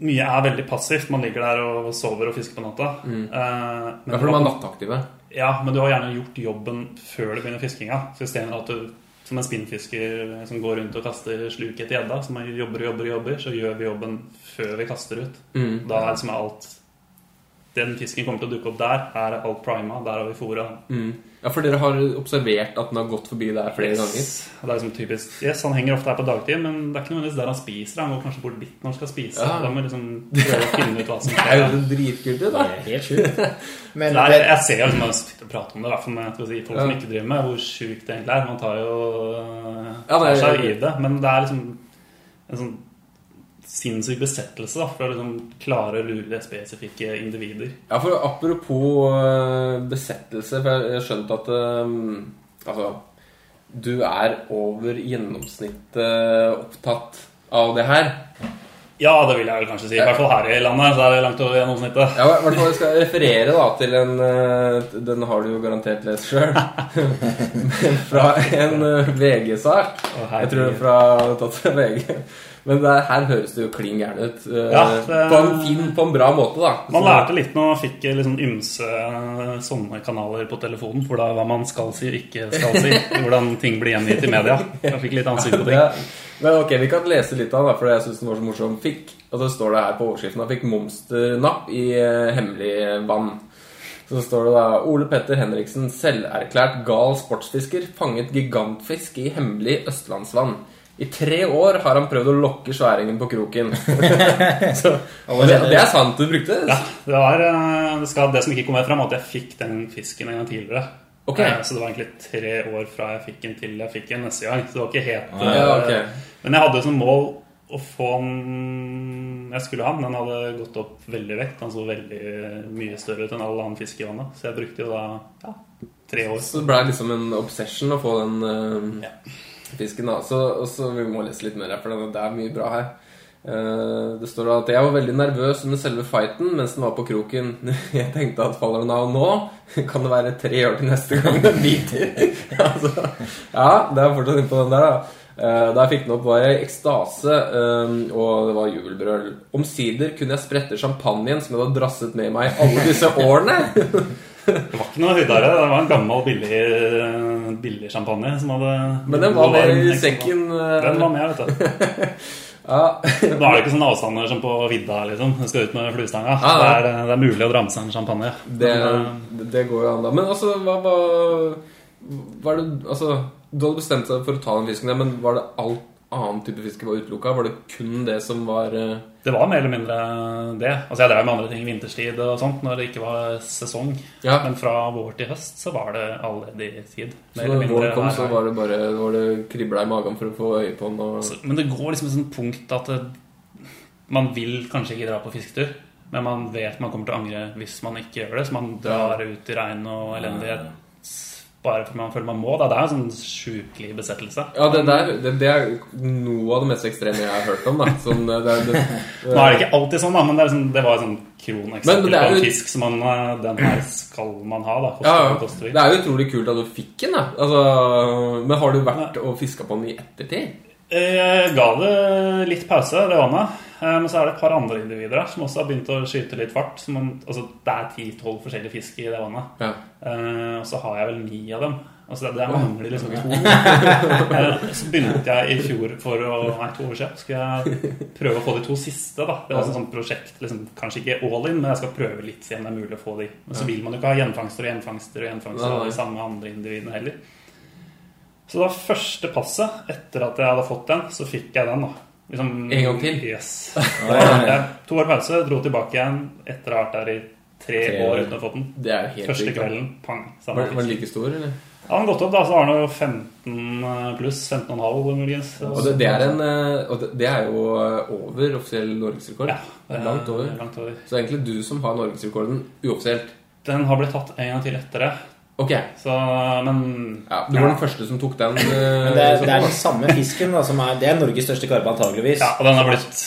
Speaker 7: Mye er veldig passivt. Man ligger der og sover og fisker på natta.
Speaker 5: Mm.
Speaker 7: Eh,
Speaker 5: Det er fordi man er nattaktive.
Speaker 7: ja, men du har gjerne gjort jobben før du begynner fiskinga. Så istedenfor at du som en spinnfisker som går rundt og kaster sluk etter gjedda, som jobber og jobber og jobber, så gjør vi jobben før vi kaster ut.
Speaker 5: Mm.
Speaker 7: Da er liksom alt Den fisken kommer til å dukke opp der. Her er alt prima. Der har vi fôra.
Speaker 5: Mm. Ja, for dere har observert at den har gått forbi der flere ganger?
Speaker 7: Yes. Og Det er liksom typisk Yes, han henger ofte her på dagtid, men det er ikke nødvendigvis der han spiser. Han går kanskje bort dit når han skal spise.
Speaker 5: Ja.
Speaker 7: Da må liksom prøve å finne ut hva som skjer.
Speaker 5: Det er jo dritkult, det, da.
Speaker 6: Det er helt sjukt. Men
Speaker 7: Nei,
Speaker 6: det,
Speaker 7: jeg ser liksom, jeg prater om det, i hvert fall med si, folk som ikke driver med hvor sjukt det egentlig er. Man tar jo
Speaker 5: Ja, det er-
Speaker 7: tar seg i det, men det er liksom en sånn sinnssyk besettelse da, for å liksom klare lure spesifikke individer.
Speaker 5: Ja, for apropos øh, besettelse, for jeg har skjønt at øhm, Altså, du er over gjennomsnittet opptatt av det her.
Speaker 7: Ja, det vil jeg vel kanskje si. I hvert fall her i landet så er det langt over gjennomsnittet.
Speaker 5: Ja, i hvert fall jeg skal referere da til en øh, Den har du jo garantert lest sjøl. fra en VG-sak. Jeg tror fra tatt fra VG. Men det, her høres det jo klin gæren ut. øh,
Speaker 7: Ja, det-
Speaker 5: På en fin, på en bra måte, da.
Speaker 7: Man
Speaker 5: Så-
Speaker 7: lærte litt når man fikk liksom ymse eh, sånne kanaler på telefonen. For da hva man skal si og ikke skal si. Hvordan ting blir gjengitt i media. Jeg fikk litt ansikt på ting.
Speaker 5: Ja. Men ok, vi kan lese litt av den, for jeg synes den var så morsom. Fikk, og så står det her på overskriften, fikk monsternapp i eh, hemmelig vann. Så står det da Ole Petter Henriksen, selverklært gal sportsfisker, fanget gigantfisk i hemmelig østlandsvann. I tre år har han prøvd å lokke sværingen på kroken. så, og det, det er sant du brukte?
Speaker 7: Ja, det var eh, det, skal, det som ikke kom fram, var at jeg fikk den fisken en gang tidligere.
Speaker 5: Ok.
Speaker 7: Eh, Så det var egentlig tre år fra jeg fikk den til jeg fikk den neste gang. Så det var ikke helt
Speaker 5: ja, okay.
Speaker 7: Men jeg hadde som mål å få den jeg skulle ha den, den hadde gått opp veldig vekt. Den så veldig mye større ut enn all annen fisk i vannet. Så jeg brukte jo da ja, tre år.
Speaker 5: Så det ble liksom en obsession å få den eh, fisken. da Så, og så Vi må lese litt mer her, for det er mye bra her. Eh, det står at jeg var veldig nervøs under selve fighten mens den var på kroken. Jeg tenkte at faller den av nå, kan det være tre år til neste gang den biter. altså, ja, det er fortsatt innpå den der, da. Eh, Da jeg fikk den opp, var jeg i ekstase, eh, og det var jubelbrøl. Omsider kunne jeg sprette champagnen som jeg hadde drasset med meg alle disse årene.
Speaker 7: Det var ikke noe høydere. Det var en gammel, billig, billig champagne som hadde
Speaker 5: Men den var med i sekken. eh,
Speaker 7: Den var med, vet du.
Speaker 5: Ja.
Speaker 7: Da er det ikke sånne avstander som på vidda, liksom. Du skal ut med fluestanga.
Speaker 5: Ja,
Speaker 7: Det,
Speaker 5: ja.
Speaker 7: er, det er mulig å seg en champagne.
Speaker 5: Det,
Speaker 7: Men, eh,
Speaker 5: det går jo an, da. Men altså, hva var Var det Altså, du hadde bestemt deg for å ta den fisken men var det all annen type fiske var utelukka? Var det kun det som var eh,
Speaker 7: det var mer eller mindre det. Altså Jeg drev med andre ting vinterstid og sånt når det ikke var sesong.
Speaker 5: Ja.
Speaker 7: Men fra vår til høst så var det allerede tid. Mer så
Speaker 5: når våren kom, så var det bare var det kribla i magen for å få øye på den. Og...
Speaker 7: Altså, Men det går liksom et sånt punkt at det, man vil kanskje ikke dra på fisketur. Men man vet man kommer til å angre hvis man ikke gjør det. Så man drar ut i regn og elendighet bare fordi man føler man må. Da. Det er en sånn sjukelig besettelse.
Speaker 5: Ja, det der det, det er noe av det mest ekstreme jeg har hørt om. sånn, det, det,
Speaker 7: Nå er det ikke alltid sånn, da, men det, er sånn, det var et sånn kroneksempel
Speaker 5: det
Speaker 7: på en fisk som man, eh, den her skal man ha. da,
Speaker 5: ja, ja.
Speaker 7: det
Speaker 5: er jo utrolig kult at du fikk den. da altså, Men har du vært og fiska på den i ettertid?
Speaker 7: Jeg ga det litt pause, det vannet. Eh, Men så er det et par andre individer her som også har begynt å skyte litt fart. Man, altså, det er 10-12 forskjellige fisk i det vannet.
Speaker 5: Ja.
Speaker 7: Eh, Og så har jeg vel ni av dem. Altså det, mangler liksom to. Eh, Så begynte jeg i fjor for å Nei, to år siden. Skulle jeg prøve å få de to siste. da Det var et sånt prosjekt. Liksom, kanskje ikke all in, men jeg skal prøve litt, se om det er mulig å få de. Men så vil man jo ikke ha gjenfangster og gjenfangster og gjenfangster av de samme andre individene heller. Så da første passet, etter at jeg hadde fått den, så fikk jeg den, da. Liksom,
Speaker 5: En gang til?
Speaker 7: Yes. Jeg to år pause, dro tilbake igjen etter å ha vært der i tre,
Speaker 6: Tre
Speaker 7: år uten å fått den.
Speaker 5: Det er helt
Speaker 7: Første kvelden, pang.
Speaker 5: Var, var den like stor, eller?
Speaker 7: Ja, den gått opp, da, så har den jo 15 pluss 15,5 muligens.
Speaker 5: Og det, det, er en, eh, og det, det er jo eh, over offisiell norgesrekord.
Speaker 7: Ja,
Speaker 5: Det er langt over.
Speaker 7: Langt over.
Speaker 5: Så egentlig du som har norgesrekorden uoffisielt.
Speaker 7: Den har blitt tatt en gang til etter det.
Speaker 5: Ok.
Speaker 7: Så, men
Speaker 5: Ja, du var den første som tok den. eh,
Speaker 6: Men det er, det er den samme fisken da, som er Det er Norges største karpe, antageligvis.
Speaker 7: Ja, og den har blitt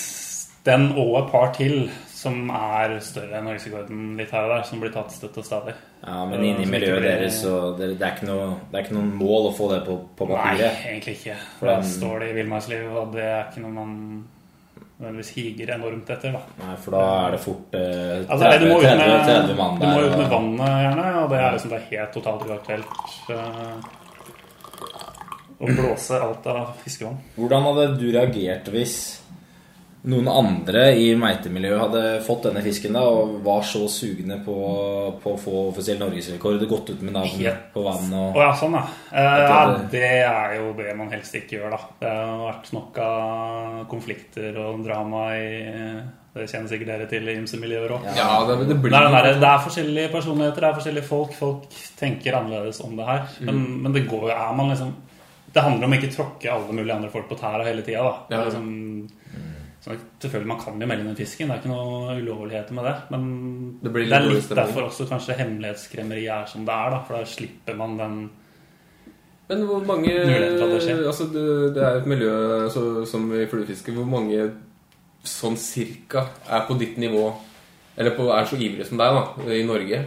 Speaker 7: Den og et par til som er større enn norgesrekorden litt her og der, som blir tatt støtt og stadig.
Speaker 6: Ja, men inni miljøet deres så det, det, er ikke noe, det er ikke noen mål å få det på, på
Speaker 7: Nei, egentlig ikke.
Speaker 6: For
Speaker 7: da står det i villmarkslivet, og det er ikke noe man nødvendigvis higer enormt etter. da
Speaker 6: Nei, for da er det fort eh, 30,
Speaker 7: Altså, du må ut med,
Speaker 6: 30 mann
Speaker 7: du må ut med vannet, gjerne. Og det er liksom det er helt totalt uaktuelt eh, å blåse alt av fiskevann.
Speaker 6: Hvordan hadde du reagert hvis noen andre i meitemiljøet hadde fått denne fisken da, og var så sugne på, på å få offisiell norgesrekord og gått ut med navn
Speaker 7: Helt-
Speaker 6: på vann og
Speaker 7: oh, ja, sånn, ja. Eh, ja.
Speaker 6: det-
Speaker 7: Det er jo det man helst ikke gjør, da. Det har vært nok av konflikter og drama i Det kjenner sikkert dere til i ymse miljøer òg.
Speaker 5: Ja, det, det
Speaker 7: Det, det er forskjellige personligheter, det er forskjellige folk. Folk tenker annerledes om det her. Men,
Speaker 5: Mm.
Speaker 7: men det går jo er man liksom Det handler om ikke tråkke alle mulige andre folk på tæra hele tida. Da. Det er
Speaker 5: Ja.
Speaker 7: liksom, selvfølgelig, Man kan jo melde den fisken, det er ikke noe ulovligheter med det. Men
Speaker 5: Det blir
Speaker 7: det er litt
Speaker 5: stemning.
Speaker 7: derfor også kanskje hemmelighetskremmeri er som det er. da For da slipper man den
Speaker 5: Men hvor mange. Altså, det, det er et miljø så, som i fluefiske. Hvor mange sånn cirka er på ditt nivå Eller på, er så ivrige som deg, da, i Norge?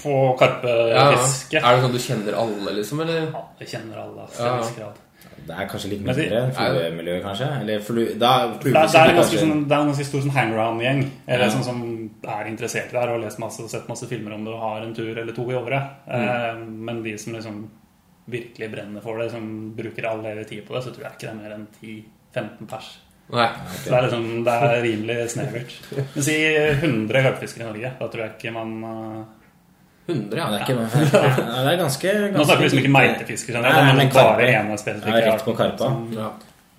Speaker 7: På
Speaker 5: Ja,
Speaker 7: karpefiske.
Speaker 5: Er det sånn du kjenner alle, liksom? Eller?
Speaker 7: Ja, jeg kjenner alle. Altså,
Speaker 5: Ja.
Speaker 6: Det er kanskje litt mindre enn fluemiljøet, kanskje? Eller flu, da,
Speaker 7: Det er, det, er ganske,
Speaker 6: kanskje-
Speaker 7: sånn, det er en ganske stor sånn hangaround-gjeng. Eller
Speaker 6: Ja.
Speaker 7: sånn som er interessert i det her og har lest masse og sett masse filmer om det og har en tur eller to i året. Eh, men de som liksom virkelig brenner for det, som bruker all ledig tid på det, så tror jeg ikke det er mer enn 10-15 pers.
Speaker 5: Nei.
Speaker 7: Så det er, liksom, det er rimelig snevert. Men si 100 karpefiskere i Norge. Da tror jeg ikke man eh,
Speaker 5: 100,
Speaker 6: Ja, det er, ikke, ja, det er ganske, ganske
Speaker 7: Nå snakker vi liksom ikke meitefisker, generelt,
Speaker 6: nei,
Speaker 7: men bare ene
Speaker 6: Ja, rett på karpa.
Speaker 5: ja.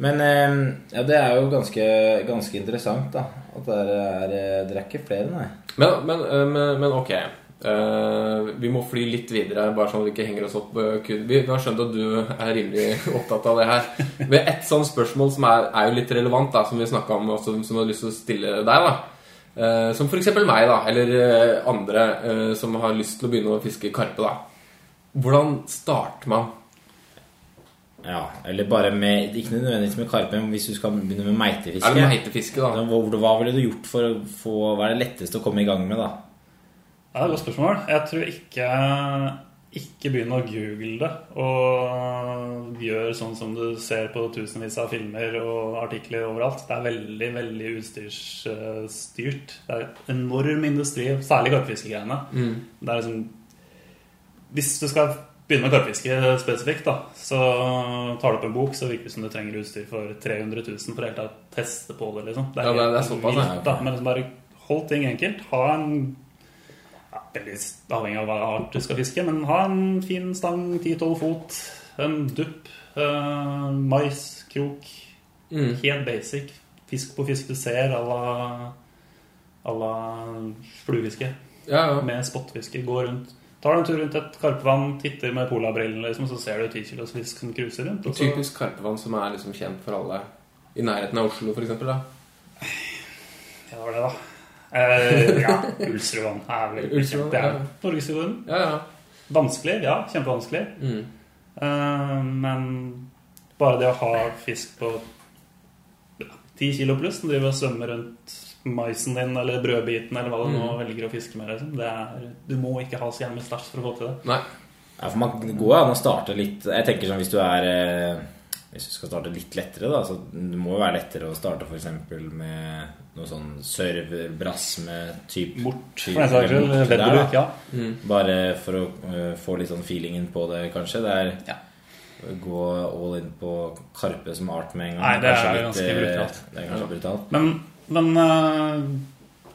Speaker 6: Men eh, ja, det er jo ganske, ganske interessant, da. At det er, er, det er ikke flere, nei.
Speaker 5: Men, men, eh, men, men ok. Uh, vi må fly litt videre, bare sånn at vi ikke henger oss opp. eh, Vi, har skjønt at du er rimelig opptatt av det her. Ved et sånt spørsmål som er, er jo litt relevant, da, som vi snakka om, og som, du har lyst til å stille deg, da. Eh, som f.eks. meg, da, eller eh, andre eh, som har lyst til å begynne å fiske karpe. da. Hvordan starter man?
Speaker 6: Ja, eller bare med Ikke nødvendigvis med karpe, men hvis du skal begynne med meitefiske.
Speaker 5: Er det meitefiske, da?
Speaker 6: Hva, hva ville du gjort for å få Hva er det letteste å komme i gang med, da?
Speaker 7: Ja, det er et godt spørsmål. Jeg tror ikke ikke begynn å google det og gjør sånn som du ser på tusenvis av filmer og artikler overalt. Det er veldig, veldig utstyrsstyrt. Det er enorm industri, særlig karpefiskegreiene. Det er liksom Hvis du skal begynne med karpefiske spesifikt, da, så tar du opp en bok, så virker det som du trenger utstyr for 300 000 for helt å teste på det. liksom.
Speaker 5: Ja, det er- det er såpass, ja.
Speaker 7: vilt, da. Men liksom bare hold ting enkelt. Ha en Veldig avhengig av hva art du skal fiske, men ha en fin stang 10-12 fot, en dupp, eh, mais, krok.
Speaker 5: Mm.
Speaker 7: Helt basic. Fisk på fisk du ser à la, la fluefiske.
Speaker 5: Ja, ja.
Speaker 7: Med spottfiske. Gå rundt. Tar en tur rundt et karpevann, titter med polabrillene, liksom, så ser du 10 kilos fisk som cruiser rundt. og så-
Speaker 5: Typisk karpevann som er liksom kjent for alle. I nærheten av Oslo, f.eks.
Speaker 7: Ja, det var det, da. Eh, ja, Ulsrudvann er vel
Speaker 5: Ulsrudvann,
Speaker 7: Det er
Speaker 5: ja.
Speaker 7: norgeshistorien.
Speaker 5: Ja, ja.
Speaker 7: Vanskelig, ja. Kjempevanskelig.
Speaker 5: Mm.
Speaker 7: Uh, men bare det å ha fisk på ja, 10 kilo pluss, som driver og svømmer rundt maisen din eller brødbiten eller hva du nå velger å fiske med, liksom. det er, du må ikke ha så gjerne stæsj for å få til det.
Speaker 5: Nei.
Speaker 6: Ja, for man går an å starte litt Jeg tenker sånn hvis du er eh, Hvis du skal starte litt lettere, da så Det må jo være lettere å starte f.eks. med noe sånn typ
Speaker 7: Mort, for den saks skyld. Vedderbruk, ja.
Speaker 6: Bare for å uh, få litt sånn feelingen på det, kanskje. Det er
Speaker 7: Ja.
Speaker 6: gå all in på karpe som art med en gang.
Speaker 7: Nei, det
Speaker 6: Kanskje
Speaker 7: er ganske
Speaker 6: eh,
Speaker 7: brutalt.
Speaker 6: Det er kanskje brutalt.
Speaker 7: Men, men uh,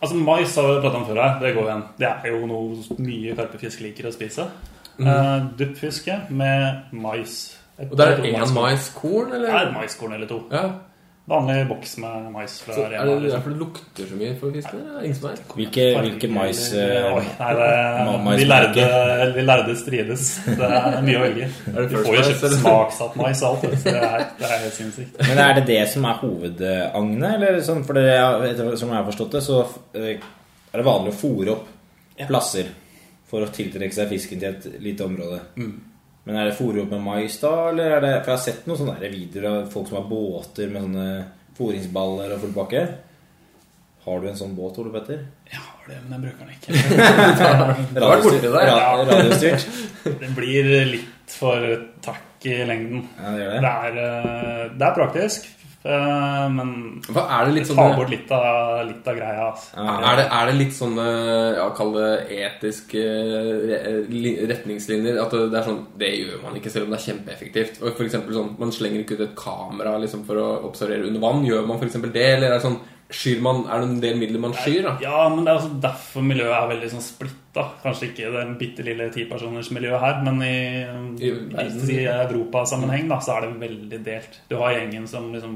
Speaker 7: Altså, mais har vi pratet om før her. Det går igjen. Det er jo noe mye karpefisk liker å spise. Mm. Duppfiske med mais. Et-
Speaker 5: Og det er én
Speaker 7: maiskorn.
Speaker 5: eller?
Speaker 7: Det er et maiskorn eller to.
Speaker 5: Ja.
Speaker 7: Vanlig boks med mais fra
Speaker 5: Så er det
Speaker 7: liksom.
Speaker 5: derfor det lukter så mye for fisken?
Speaker 6: Hvilke, hvilke mais Vi
Speaker 7: Oi, nei, det,
Speaker 6: ma-
Speaker 7: lærde, de lærde strides. Det er mye å velge.
Speaker 5: det
Speaker 7: Du får jo kjøpt smaksatt mais og alt. Så det er, det er helt sinnssykt.
Speaker 6: Men er det det som er hovedagnet? Eller sånn, for det, som jeg har forstått det, så eh, er det vanlig å fòre opp plasser for å tiltrekke seg fisken til et lite område. Men er det fòre opp med mais, da? Eller er det, for jeg har sett noen sånne der videoer av folk som har båter med sånne fòringsballer og full pakke. Har du en sånn båt, Ole Petter?
Speaker 7: Jeg har det, men jeg bruker den ikke.
Speaker 5: har vært borti det,
Speaker 7: ja.
Speaker 6: Radiostyrt?
Speaker 7: Det blir litt for takk i lengden.
Speaker 6: Ja, det
Speaker 7: Det
Speaker 6: det.
Speaker 7: er, eh, det er praktisk, eh, men
Speaker 5: Hva er det litt
Speaker 7: ta
Speaker 5: tar
Speaker 7: bort litt av, litt av greia. Altså.
Speaker 6: Ja,
Speaker 5: Er det, er det litt sånne ja, Kall det etiske retningslinjer? At det er sånn Det gjør man ikke, selv om det er kjempeeffektivt. Og for sånn, Man slenger ikke ut et kamera liksom, for å observere under vann. Gjør man f.eks. det? Eller er det sånn Skyr man, er det en del midler man skyr? da?
Speaker 7: Ja, men det er også derfor miljøet er veldig sånn splitta. Kanskje ikke den bitte lille tipersoners miljø her, men i,
Speaker 5: I
Speaker 7: i, i Europasammenheng da, så er det veldig delt. Du har gjengen som liksom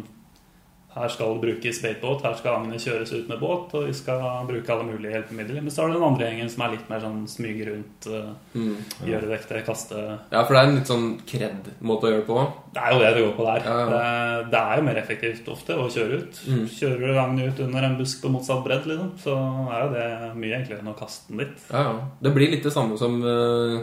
Speaker 7: her skal det brukes speedbåt, her skal agnet kjøres ut med båt, og vi skal bruke alle mulige hjelpemidler. Men så er det den andre gjengen som er litt mer sånn smyge rundt, uh, gjøre det ekte, kaste
Speaker 5: Ja, for det er en litt sånn kred-måte å gjøre det på.
Speaker 7: Det er jo det det går på der.
Speaker 5: Ja, ja.
Speaker 7: Det, det er jo mer effektivt ofte å kjøre ut. Kjører du agnet ut under en busk på motsatt bredd, liksom, så er jo det mye enklere enn å kaste den dit.
Speaker 5: Ja, ja. Det blir litt det samme som, eh,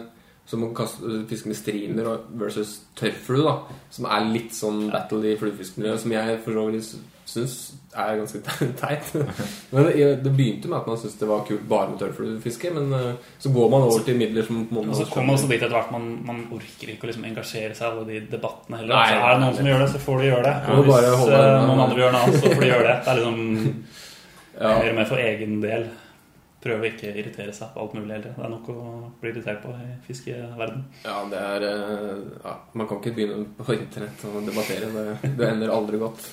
Speaker 5: som å kaste, fiske med striner versus tørrflue, da. Som er litt sånn battle i fluefiskemiljøet, som jeg for så vidt syns er ganske teit. Men det, begynte med at man syntes det var kult bare med tørrfluefiske, men eh, så går man over til midler som på en
Speaker 7: Og så kommer man også dit etter hvert man, man orker ikke å liksom engasjere seg i alle de debattene heller.
Speaker 5: Nei,
Speaker 7: så er det noen som gjør det, så får de gjøre det. Og hvis eh, noen andre gjør noe annet, så får de gjøre det. Det er liksom
Speaker 5: Ja.
Speaker 7: mer for egen del. Prøve ikke irritere seg på alt mulig heller. Det er nok å bli irritert på i fiskeverden.
Speaker 5: Ja, det er eh, ja, Man kan ikke begynne på internett og debattere. Det, det ender aldri godt.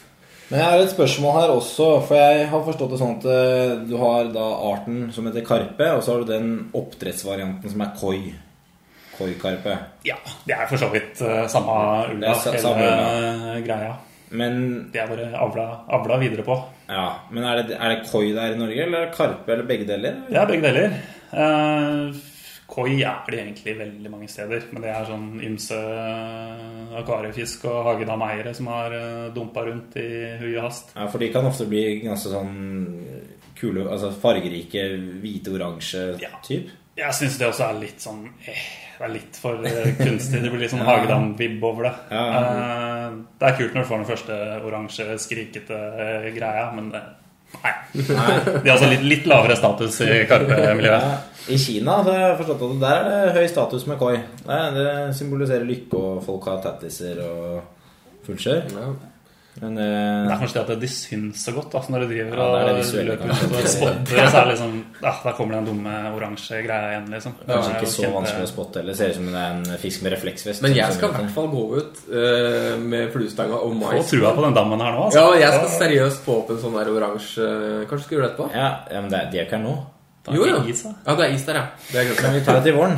Speaker 6: Men jeg har et spørsmål her også, for jeg har forstått det sånn at eh, du har da arten som heter karpe, og så har du den oppdrettsvarianten som er koi. Koi-karpe.
Speaker 7: Ja, det er for så vidt eh, samme ulla, hele
Speaker 6: samme
Speaker 7: greia.
Speaker 6: Men,
Speaker 7: Det er bare avla, avla videre på.
Speaker 6: Ja, men er, det, er det koi der i Norge, eller er det karpe, eller begge deler?
Speaker 7: Det er begge deler. Eh, Koi er det egentlig veldig mange steder. Men det er sånn ymse eh, akvariefisk og hagedameiere som har uh, dumpa rundt i hui og hast.
Speaker 6: Ja, for de kan ofte bli ganske sånn kule, altså fargerike, hvite-oransje
Speaker 7: Ja.
Speaker 6: typ.
Speaker 7: Jeg syns det også er litt sånn eh, Det er litt for eh, kunstig. Det blir litt sånn Hagedam-vibb over det.
Speaker 6: Ja.
Speaker 7: ja. det er kult når du får den første oransje, skrikete eh, greia, men det Nei. De har altså litt, litt lavere status i Karpe-miljøet.
Speaker 6: Ja, I Kina så har jeg forstått at der er det høy status med koi. Det symboliserer lykke, og folk har tattiser og fullskjør.
Speaker 5: Ja.
Speaker 6: Men
Speaker 7: Det
Speaker 6: eh,
Speaker 7: er kanskje det at de syns så godt da, når de driver
Speaker 6: Ja, det det
Speaker 7: og løper
Speaker 6: kanskje.
Speaker 7: ut og spotter. Så er det liksom ja, Der kommer den dumme oransje greia igjen, liksom.
Speaker 6: kanskje
Speaker 7: Det er
Speaker 6: ikke så
Speaker 7: kjente...
Speaker 6: vanskelig å spotte heller. Ser ut som det er en fisk med refleksvest.
Speaker 5: Men jeg skal i
Speaker 6: Sånn,
Speaker 5: hvert fall gå ut uh, med fluestanga og
Speaker 7: Få
Speaker 5: mais.
Speaker 7: trua på den dammen her nå, altså.
Speaker 5: Ja, jeg skal seriøst få opp en sånn der oransje Kanskje du skal gjøre det etterpå?
Speaker 6: Ja, ja, men det er, de er ikke her nå.
Speaker 7: Da er
Speaker 5: Jo,
Speaker 7: det
Speaker 5: jo.
Speaker 7: is, da.
Speaker 5: Ja, det er is der, ja. Det er.
Speaker 6: Men vi tar det til våren.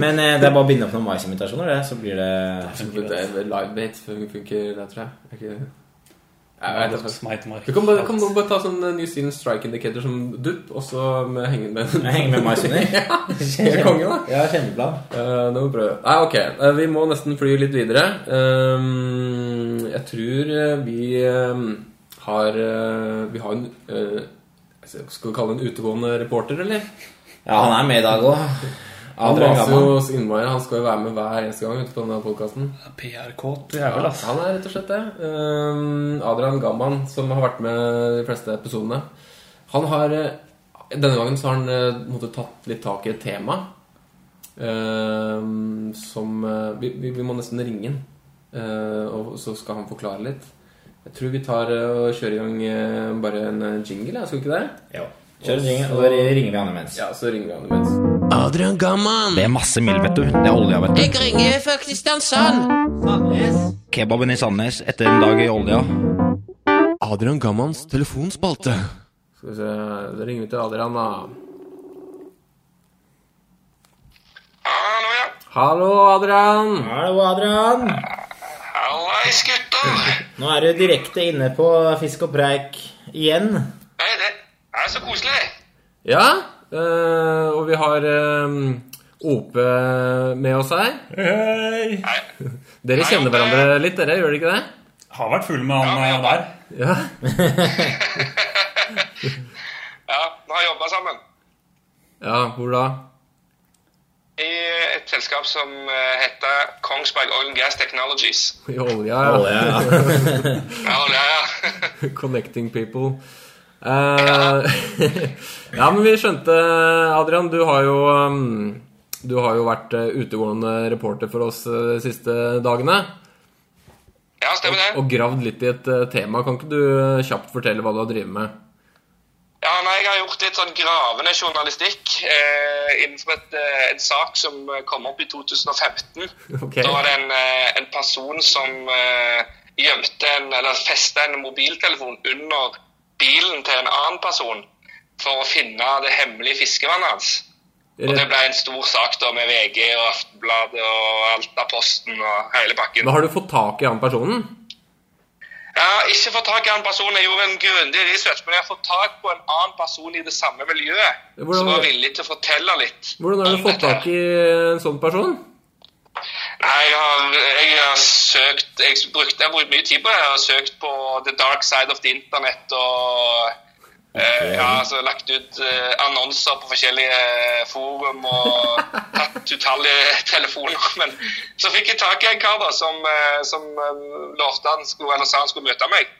Speaker 6: Men eh, det er bare å binde opp noen maisimitasjoner, det, så blir det
Speaker 5: Det det Livebate funker, det tror jeg. Okay. jeg vet ikke. Du kan bare, kan du bare ta sånn New Zealand Strike Indicator som dupp, og så henge med
Speaker 6: Henge med mais under.
Speaker 5: ja, konge, da.
Speaker 6: Ja, kjempeplan.
Speaker 5: Uh, det må vi prøve. Nei, ok. Uh, vi må nesten fly litt videre. Um, jeg tror eh, vi um, har uh, Vi har en eh, Skal vi kalle det en utegående reporter, eller?
Speaker 6: Ja, han er med i dag òg.
Speaker 5: Han maser jo så innmari. Han skal jo være med hver eneste gang ute på denne podkasten.
Speaker 7: PR-kåt jævel, ass.
Speaker 5: Han er rett og slett det. Um, Adrian Gamman, som har vært med de fleste episodene. Han har eh, Denne gangen så har han eh, måtte tatt litt tak i et tema. Um, som eh, vi, vi, vi må nesten ringe han, eh, og så skal han forklare litt. Jeg tror vi tar eh, og kjører i gang eh, bare en eh, jingle, jeg, skal vi ikke det?
Speaker 6: Jo. Kjør en jingle, og da ringer vi han imens.
Speaker 5: Ja, så ringer vi han imens.
Speaker 1: Adrian Gamman.
Speaker 6: Det er masse mild, vet du. Det er olja, vet du.
Speaker 1: Jeg ringer fra Kristiansand.
Speaker 6: Kebaben i Sandnes etter en dag i olja.
Speaker 1: Adrian Gammans telefonspalte.
Speaker 5: Skal vi se Da ringer vi til Adrian, da.
Speaker 4: Hallo, ja.
Speaker 5: Hallo, Adrian.
Speaker 6: Hallo, Adrian.
Speaker 4: Hallais, gutter.
Speaker 6: Nå er du direkte inne på Fisk og preik igjen.
Speaker 4: Nei, det er så koselig.
Speaker 5: Ja, øh, og vi har øh, Ope med oss her.
Speaker 7: Hei!
Speaker 4: Nei,
Speaker 5: Dere kjenner hverandre litt, dere, gjør dere ikke det?
Speaker 7: Har vært full med han
Speaker 4: Ja,
Speaker 7: eh, der.
Speaker 5: Ja.
Speaker 4: ja, vi har jobba sammen
Speaker 5: ja, hvor da?
Speaker 4: I et selskap som eh, heter Kongsberg Oil and Gas Technologies.
Speaker 5: I olja, ja.
Speaker 6: Olja, ja.
Speaker 4: Ja, ja, ja.
Speaker 5: Connecting people. Uh, ja, men vi skjønte, Adrian, du har jo um, Du har jo vært eh, utegående reporter for oss de siste dagene.
Speaker 4: ja, stemmer det.
Speaker 5: Og gravd litt i et tema. Kan ikke du kjapt fortelle hva du har drevet med?
Speaker 4: Jeg har gjort litt sånn gravende journalistikk eh, innenfor et, eh, en sak som eh, kom opp i 2015.
Speaker 5: Okay.
Speaker 4: Da var det en, eh, en person som eh, gjemte en, eller festa en mobiltelefon under bilen til en annen person for å finne det hemmelige fiskevannet hans. Og det ble en stor sak da med VG og Aftenbladet og Altaposten og hele bakken.
Speaker 5: Men har du fått tak i han personen?
Speaker 4: Jeg har ikke fått tak i en person. Jeg gjorde en grundig research, men jeg har fått tak på en annen person i det samme miljøet
Speaker 5: Hvordan-
Speaker 4: som var villig til å fortelle litt.
Speaker 5: Hvordan har du fått tak i en sånn person?
Speaker 4: Nei, jeg har, jeg har søkt Jeg, brukt, jeg har brukt mye tid på det. Jeg har søkt på the dark side of the internet og eh, ja, altså lagt ut eh, annonser på forskjellige forum og tatt utallige telefoner. Men så fikk jeg tak i en kar da som, eh, som eh, lovte han skulle, eller sa han skulle møte meg.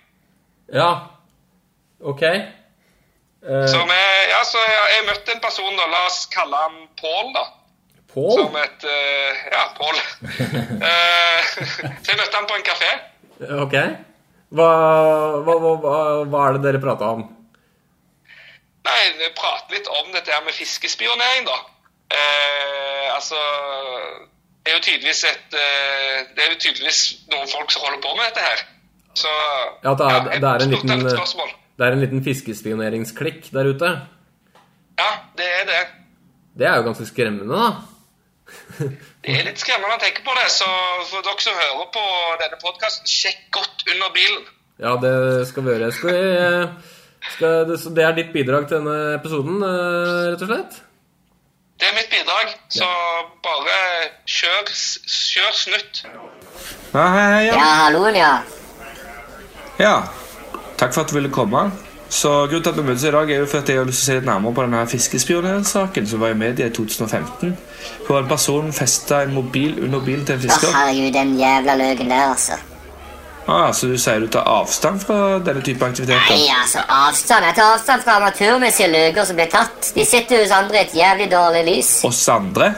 Speaker 5: Ja. Ok. Uh...
Speaker 4: Så vi, ja, så jeg, jeg møtte en person, da, la oss kalle han Pål, da.
Speaker 5: Paul?
Speaker 4: Som et eh, Ja, Pål. Eh, så jeg møtte han på en kafé.
Speaker 5: Ok. Hva, hva, hva, hva er det dere prata om?
Speaker 4: Nei, vi prater litt om dette her med fiskespionering, da. Eh, altså Det er jo tydeligvis et eh, Det er jo tydeligvis noen folk som holder på med dette her. Så
Speaker 5: Ja, det er-
Speaker 4: ja,
Speaker 5: det er en liten- Det er en liten fiskespioneringsklikk der ute.
Speaker 4: Ja, det er det.
Speaker 5: Det er jo ganske skremmende, da.
Speaker 4: Det er litt skremmende å tenke på det. Så for dere som hører på denne podkasten, sjekk godt under bilen.
Speaker 5: Ja, det skal vi gjøre. Skal vi eh, skal, det, Så det er ditt bidrag til denne episoden, eh, rett og slett?
Speaker 4: Det er mitt bidrag, så bare kjør, kjør snutt.
Speaker 8: Ja, hei, hei, ja.
Speaker 9: Ja, halloen, ja.
Speaker 8: ja. Takk for at du ville komme. Så Grunnen til at vi møtes i dag, er jo for at jeg har lyst til å se litt nærmere på denne fiskespionersaken som var i media i 2015. Hvor en person festa en mobil under bilen til en
Speaker 9: Å,
Speaker 8: fisker.
Speaker 9: herregud, den jævla løken der, altså.
Speaker 8: Ah, så du sier du tar avstand fra denne type aktiviteter?
Speaker 9: Nei, altså, avstand. Jeg tar avstand fra amatørmessige løker som blir tatt. De sitter hos andre i et jævlig dårlig lys.
Speaker 8: Oss andre?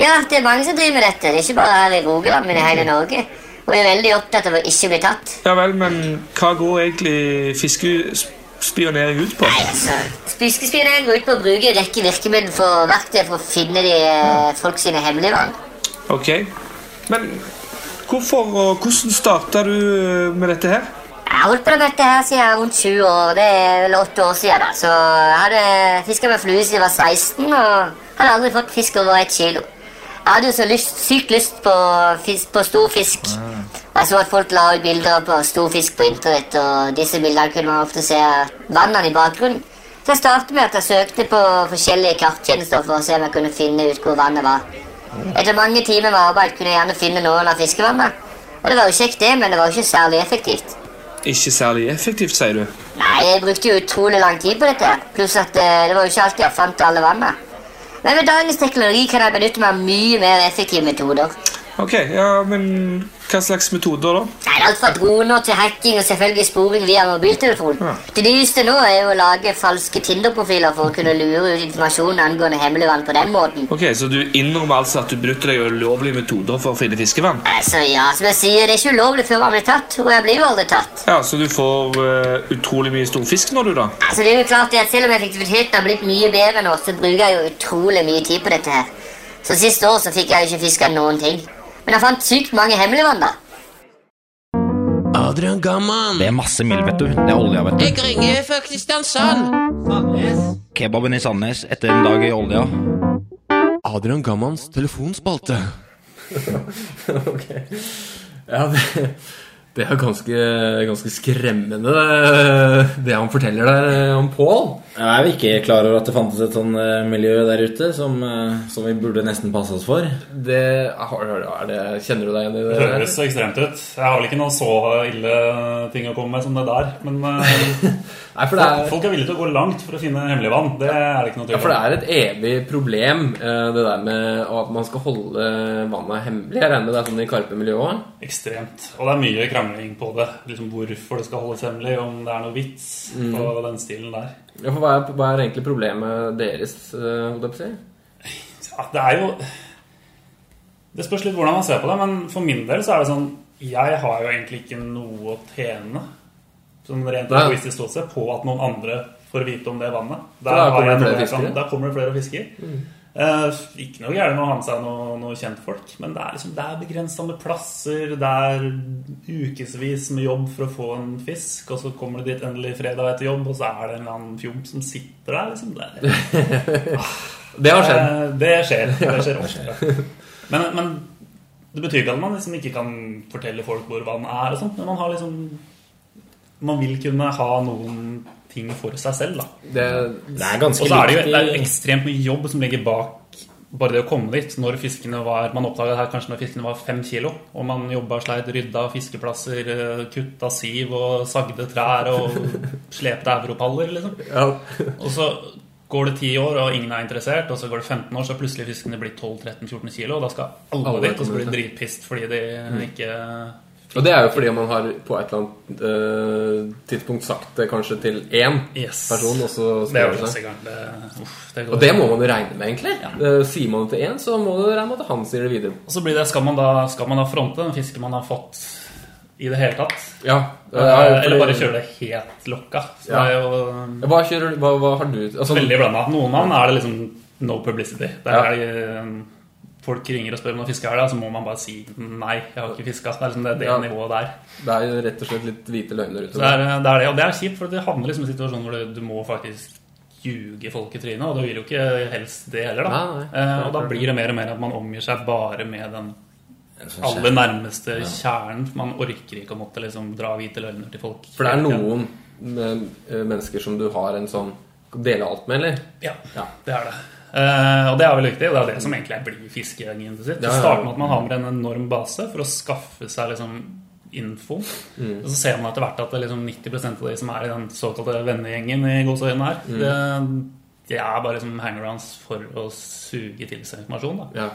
Speaker 9: Ja, det er mange som driver med dette. Det er ikke bare her i Rogaland, men i hele Norge. Og er veldig opptatt av å ikke bli tatt.
Speaker 8: Ja vel, men hva går egentlig fiskespionering ut på?
Speaker 9: Nei, altså, Fiskespionering går ut på å bruke en rekke virkemidler for verktøy for å finne de eh, folk sine hemmelige valg.
Speaker 8: Ok. Men hvorfor og hvordan starta du eh, med dette her?
Speaker 9: Jeg har holdt på med dette her siden jeg var rundt 20 år. Det er vel åtte år siden. da. Så jeg hadde fiska med flue siden jeg var 16, og hadde aldri fått fisk over ett kilo. Jeg hadde jo så lyst, sykt lyst på, fisk, på stor fisk. Jeg så at folk la ut bilder på stor fisk på internett, og disse bildene kunne man ofte se vannene i bakgrunnen. Så jeg startet med at jeg søkte på forskjellige karttjenester for å se om jeg kunne finne ut hvor vannet var. Etter mange timer med arbeid kunne jeg gjerne finne noen av fiskevannet. Og det var jo kjekt, det, men det var jo ikke særlig effektivt.
Speaker 8: Ikke særlig effektivt, sier du.
Speaker 9: Nei, jeg brukte jo utrolig lang tid på dette. Pluss at eh, det var jo ikke alltid jeg fant alle vannet. Men med dagens teknologi kan jeg benytte meg av mye mer effektive metoder.
Speaker 8: Ok, ja, men hva slags metoder, da?
Speaker 9: Nei, Alt fra droner til hacking og selvfølgelig sporing via mobiltelefon. Det nyeste nå er jo å lage falske Tinder-profiler for å kunne lure ut informasjon angående hemmelig vann på den måten.
Speaker 8: Ok, Så du innrømmer altså at du brukte deg ulovlige metoder for å finne fiskevann?
Speaker 9: Altså, ja, som jeg sier, Det er ikke ulovlig før man blir tatt, og jeg blir jo aldri tatt.
Speaker 8: Ja, Så du får uh, utrolig mye stor fisk nå, du, da?
Speaker 9: Altså, det er jo klart at Selv om effektiviteten har blitt mye bedre nå, så bruker jeg jo utrolig mye tid på dette her. Så siste år så fikk jeg jo ikke fiska noen ting. Men jeg fant sykt mange hemmelige vann, da.
Speaker 1: Adrian Gamman.
Speaker 6: Det er masse mild, vet du. Det er olja, vet du.
Speaker 1: Jeg ringer fra Kristiansand.
Speaker 6: Kebaben i Sandnes etter en dag i olja.
Speaker 1: Adrian Gammans telefonspalte.
Speaker 5: ok. Ja, det, det er ganske, ganske skremmende, det, det han forteller deg om Pål.
Speaker 6: Jeg er jo ikke klar over at det fantes et sånn eh, miljø der ute som, eh, som vi burde nesten passe oss for.
Speaker 5: Det, er det, kjenner du deg igjen i det?
Speaker 7: Det høres ekstremt ut. Jeg har vel ikke noe så ille ting å komme med som det der. Men eh,
Speaker 5: Nei, for det er,
Speaker 7: folk er villige til å gå langt for å finne hemmelig vann. Det er det ikke noe
Speaker 5: ja, for det er et evig problem, eh, det der med at man skal holde vannet hemmelig. Jeg regner med det er sånn i Karpe-miljøet òg?
Speaker 7: Ekstremt. Og det er mye krangling på det. Liksom Hvorfor det skal holdes hemmelig, om det er noe vits
Speaker 5: Mm.
Speaker 7: på den stilen der.
Speaker 5: Ja, hva er, hva er egentlig problemet deres, eh, holdt jeg på å si?
Speaker 7: Ja, det er jo Det spørs litt hvordan man ser på det, men for min del så er det sånn Jeg har jo egentlig ikke noe å tjene sånn rent egoistisk ståsted på at noen andre får vite om det vannet.
Speaker 5: Der, da kommer
Speaker 7: jeg
Speaker 5: det flere
Speaker 7: fisker. kan-
Speaker 5: fiskere.
Speaker 7: Kommer det flere fisker. fisker. Eh, ikke noe gærent med å ha med seg noe, noe kjentfolk, men det er, liksom, det er begrensa med plasser. Det er ukevis med jobb for å få en fisk, og så kommer det dit endelig fredag etter jobb, og så er det en eller annen fjomp som sitter der. Liksom. Det,
Speaker 5: Det har skjedd.
Speaker 7: Uh, Det skjer. Det skjer ofte. Men, men det betyr ikke at man liksom ikke kan fortelle folk hvor vann er, og sånt, men man har liksom Man vil kunne ha noen ting for seg selv, da.
Speaker 5: Det,
Speaker 6: Det er ganske
Speaker 7: Og så er det jo det er ekstremt mye jobb som ligger bak bare det å komme dit. Når fiskene var Man oppdaga det her kanskje når fiskene var fem kilo. Og man jobba, sleit, rydda fiskeplasser, eh, kutta siv og sagde trær og slepte europaller, liksom.
Speaker 5: ja.
Speaker 7: Og så går det 10 år, og ingen er interessert. Og så går det 15 år, så er plutselig fiskene blir 12-13-14 kilo. Og da skal alle
Speaker 5: Alle
Speaker 7: dit, og så blir de dritpissed fordi de ikke
Speaker 5: Og det er jo fordi man har på et eller annet uh, tidspunkt sagt det kanskje til én
Speaker 7: Yes.
Speaker 5: person, og så
Speaker 7: Det er
Speaker 5: det seg.
Speaker 7: Det, uff, det
Speaker 5: Og det må man jo regne med, egentlig. Eh, sier man det til én, så må du regne med at han sier det videre.
Speaker 7: Og så blir det, skal man da, skal man da fronte den fisken man har fått i det hele tatt?
Speaker 5: Ja, det er,
Speaker 7: Eller bare kjøre det helt lokka? Så
Speaker 5: Ja.
Speaker 7: det jo
Speaker 5: Hva, kjører, hva, hva har du altså,
Speaker 7: veldig blanda. Noen av dem er det liksom no publicity. Det
Speaker 5: Ja.
Speaker 7: er de, folk ringer og spør om de fisker her, da, så må man bare si nei, jeg har ikke fiska. Det er liksom det, det
Speaker 5: Ja.
Speaker 7: nivået der.
Speaker 5: Det er jo rett og slett litt hvite løgner
Speaker 7: Så det er, det er det, og det er kjipt, for det havner liksom i en situasjon hvor du, du må faktisk ljuge folk i trynet, og du vil jo ikke helst det heller, da.
Speaker 5: Nei, nei.
Speaker 7: Eh, og da blir det mer og mer at man omgir seg bare med den
Speaker 6: sånn
Speaker 7: aller nærmeste kjernen. Man orker ikke å måtte liksom dra hvite løgner til folk.
Speaker 5: For det er noen eh, mennesker som du har en sånn Dele alt med, eller?
Speaker 7: Ja,
Speaker 5: Ja.
Speaker 7: det er det. Eh, og det er veldig viktig, og det er det som egentlig blir fiskegjengen til sitt. Det starter med at man har med en enorm base for å skaffe seg liksom info.
Speaker 5: Mm.
Speaker 7: Og så ser man etter hvert at det er liksom 90% av de som er i den såkalte vennegjengen i gåseøynene her,
Speaker 5: Mm.
Speaker 7: det, det er bare liksom hangarounds for å suge til seg informasjon. da.
Speaker 5: Ja.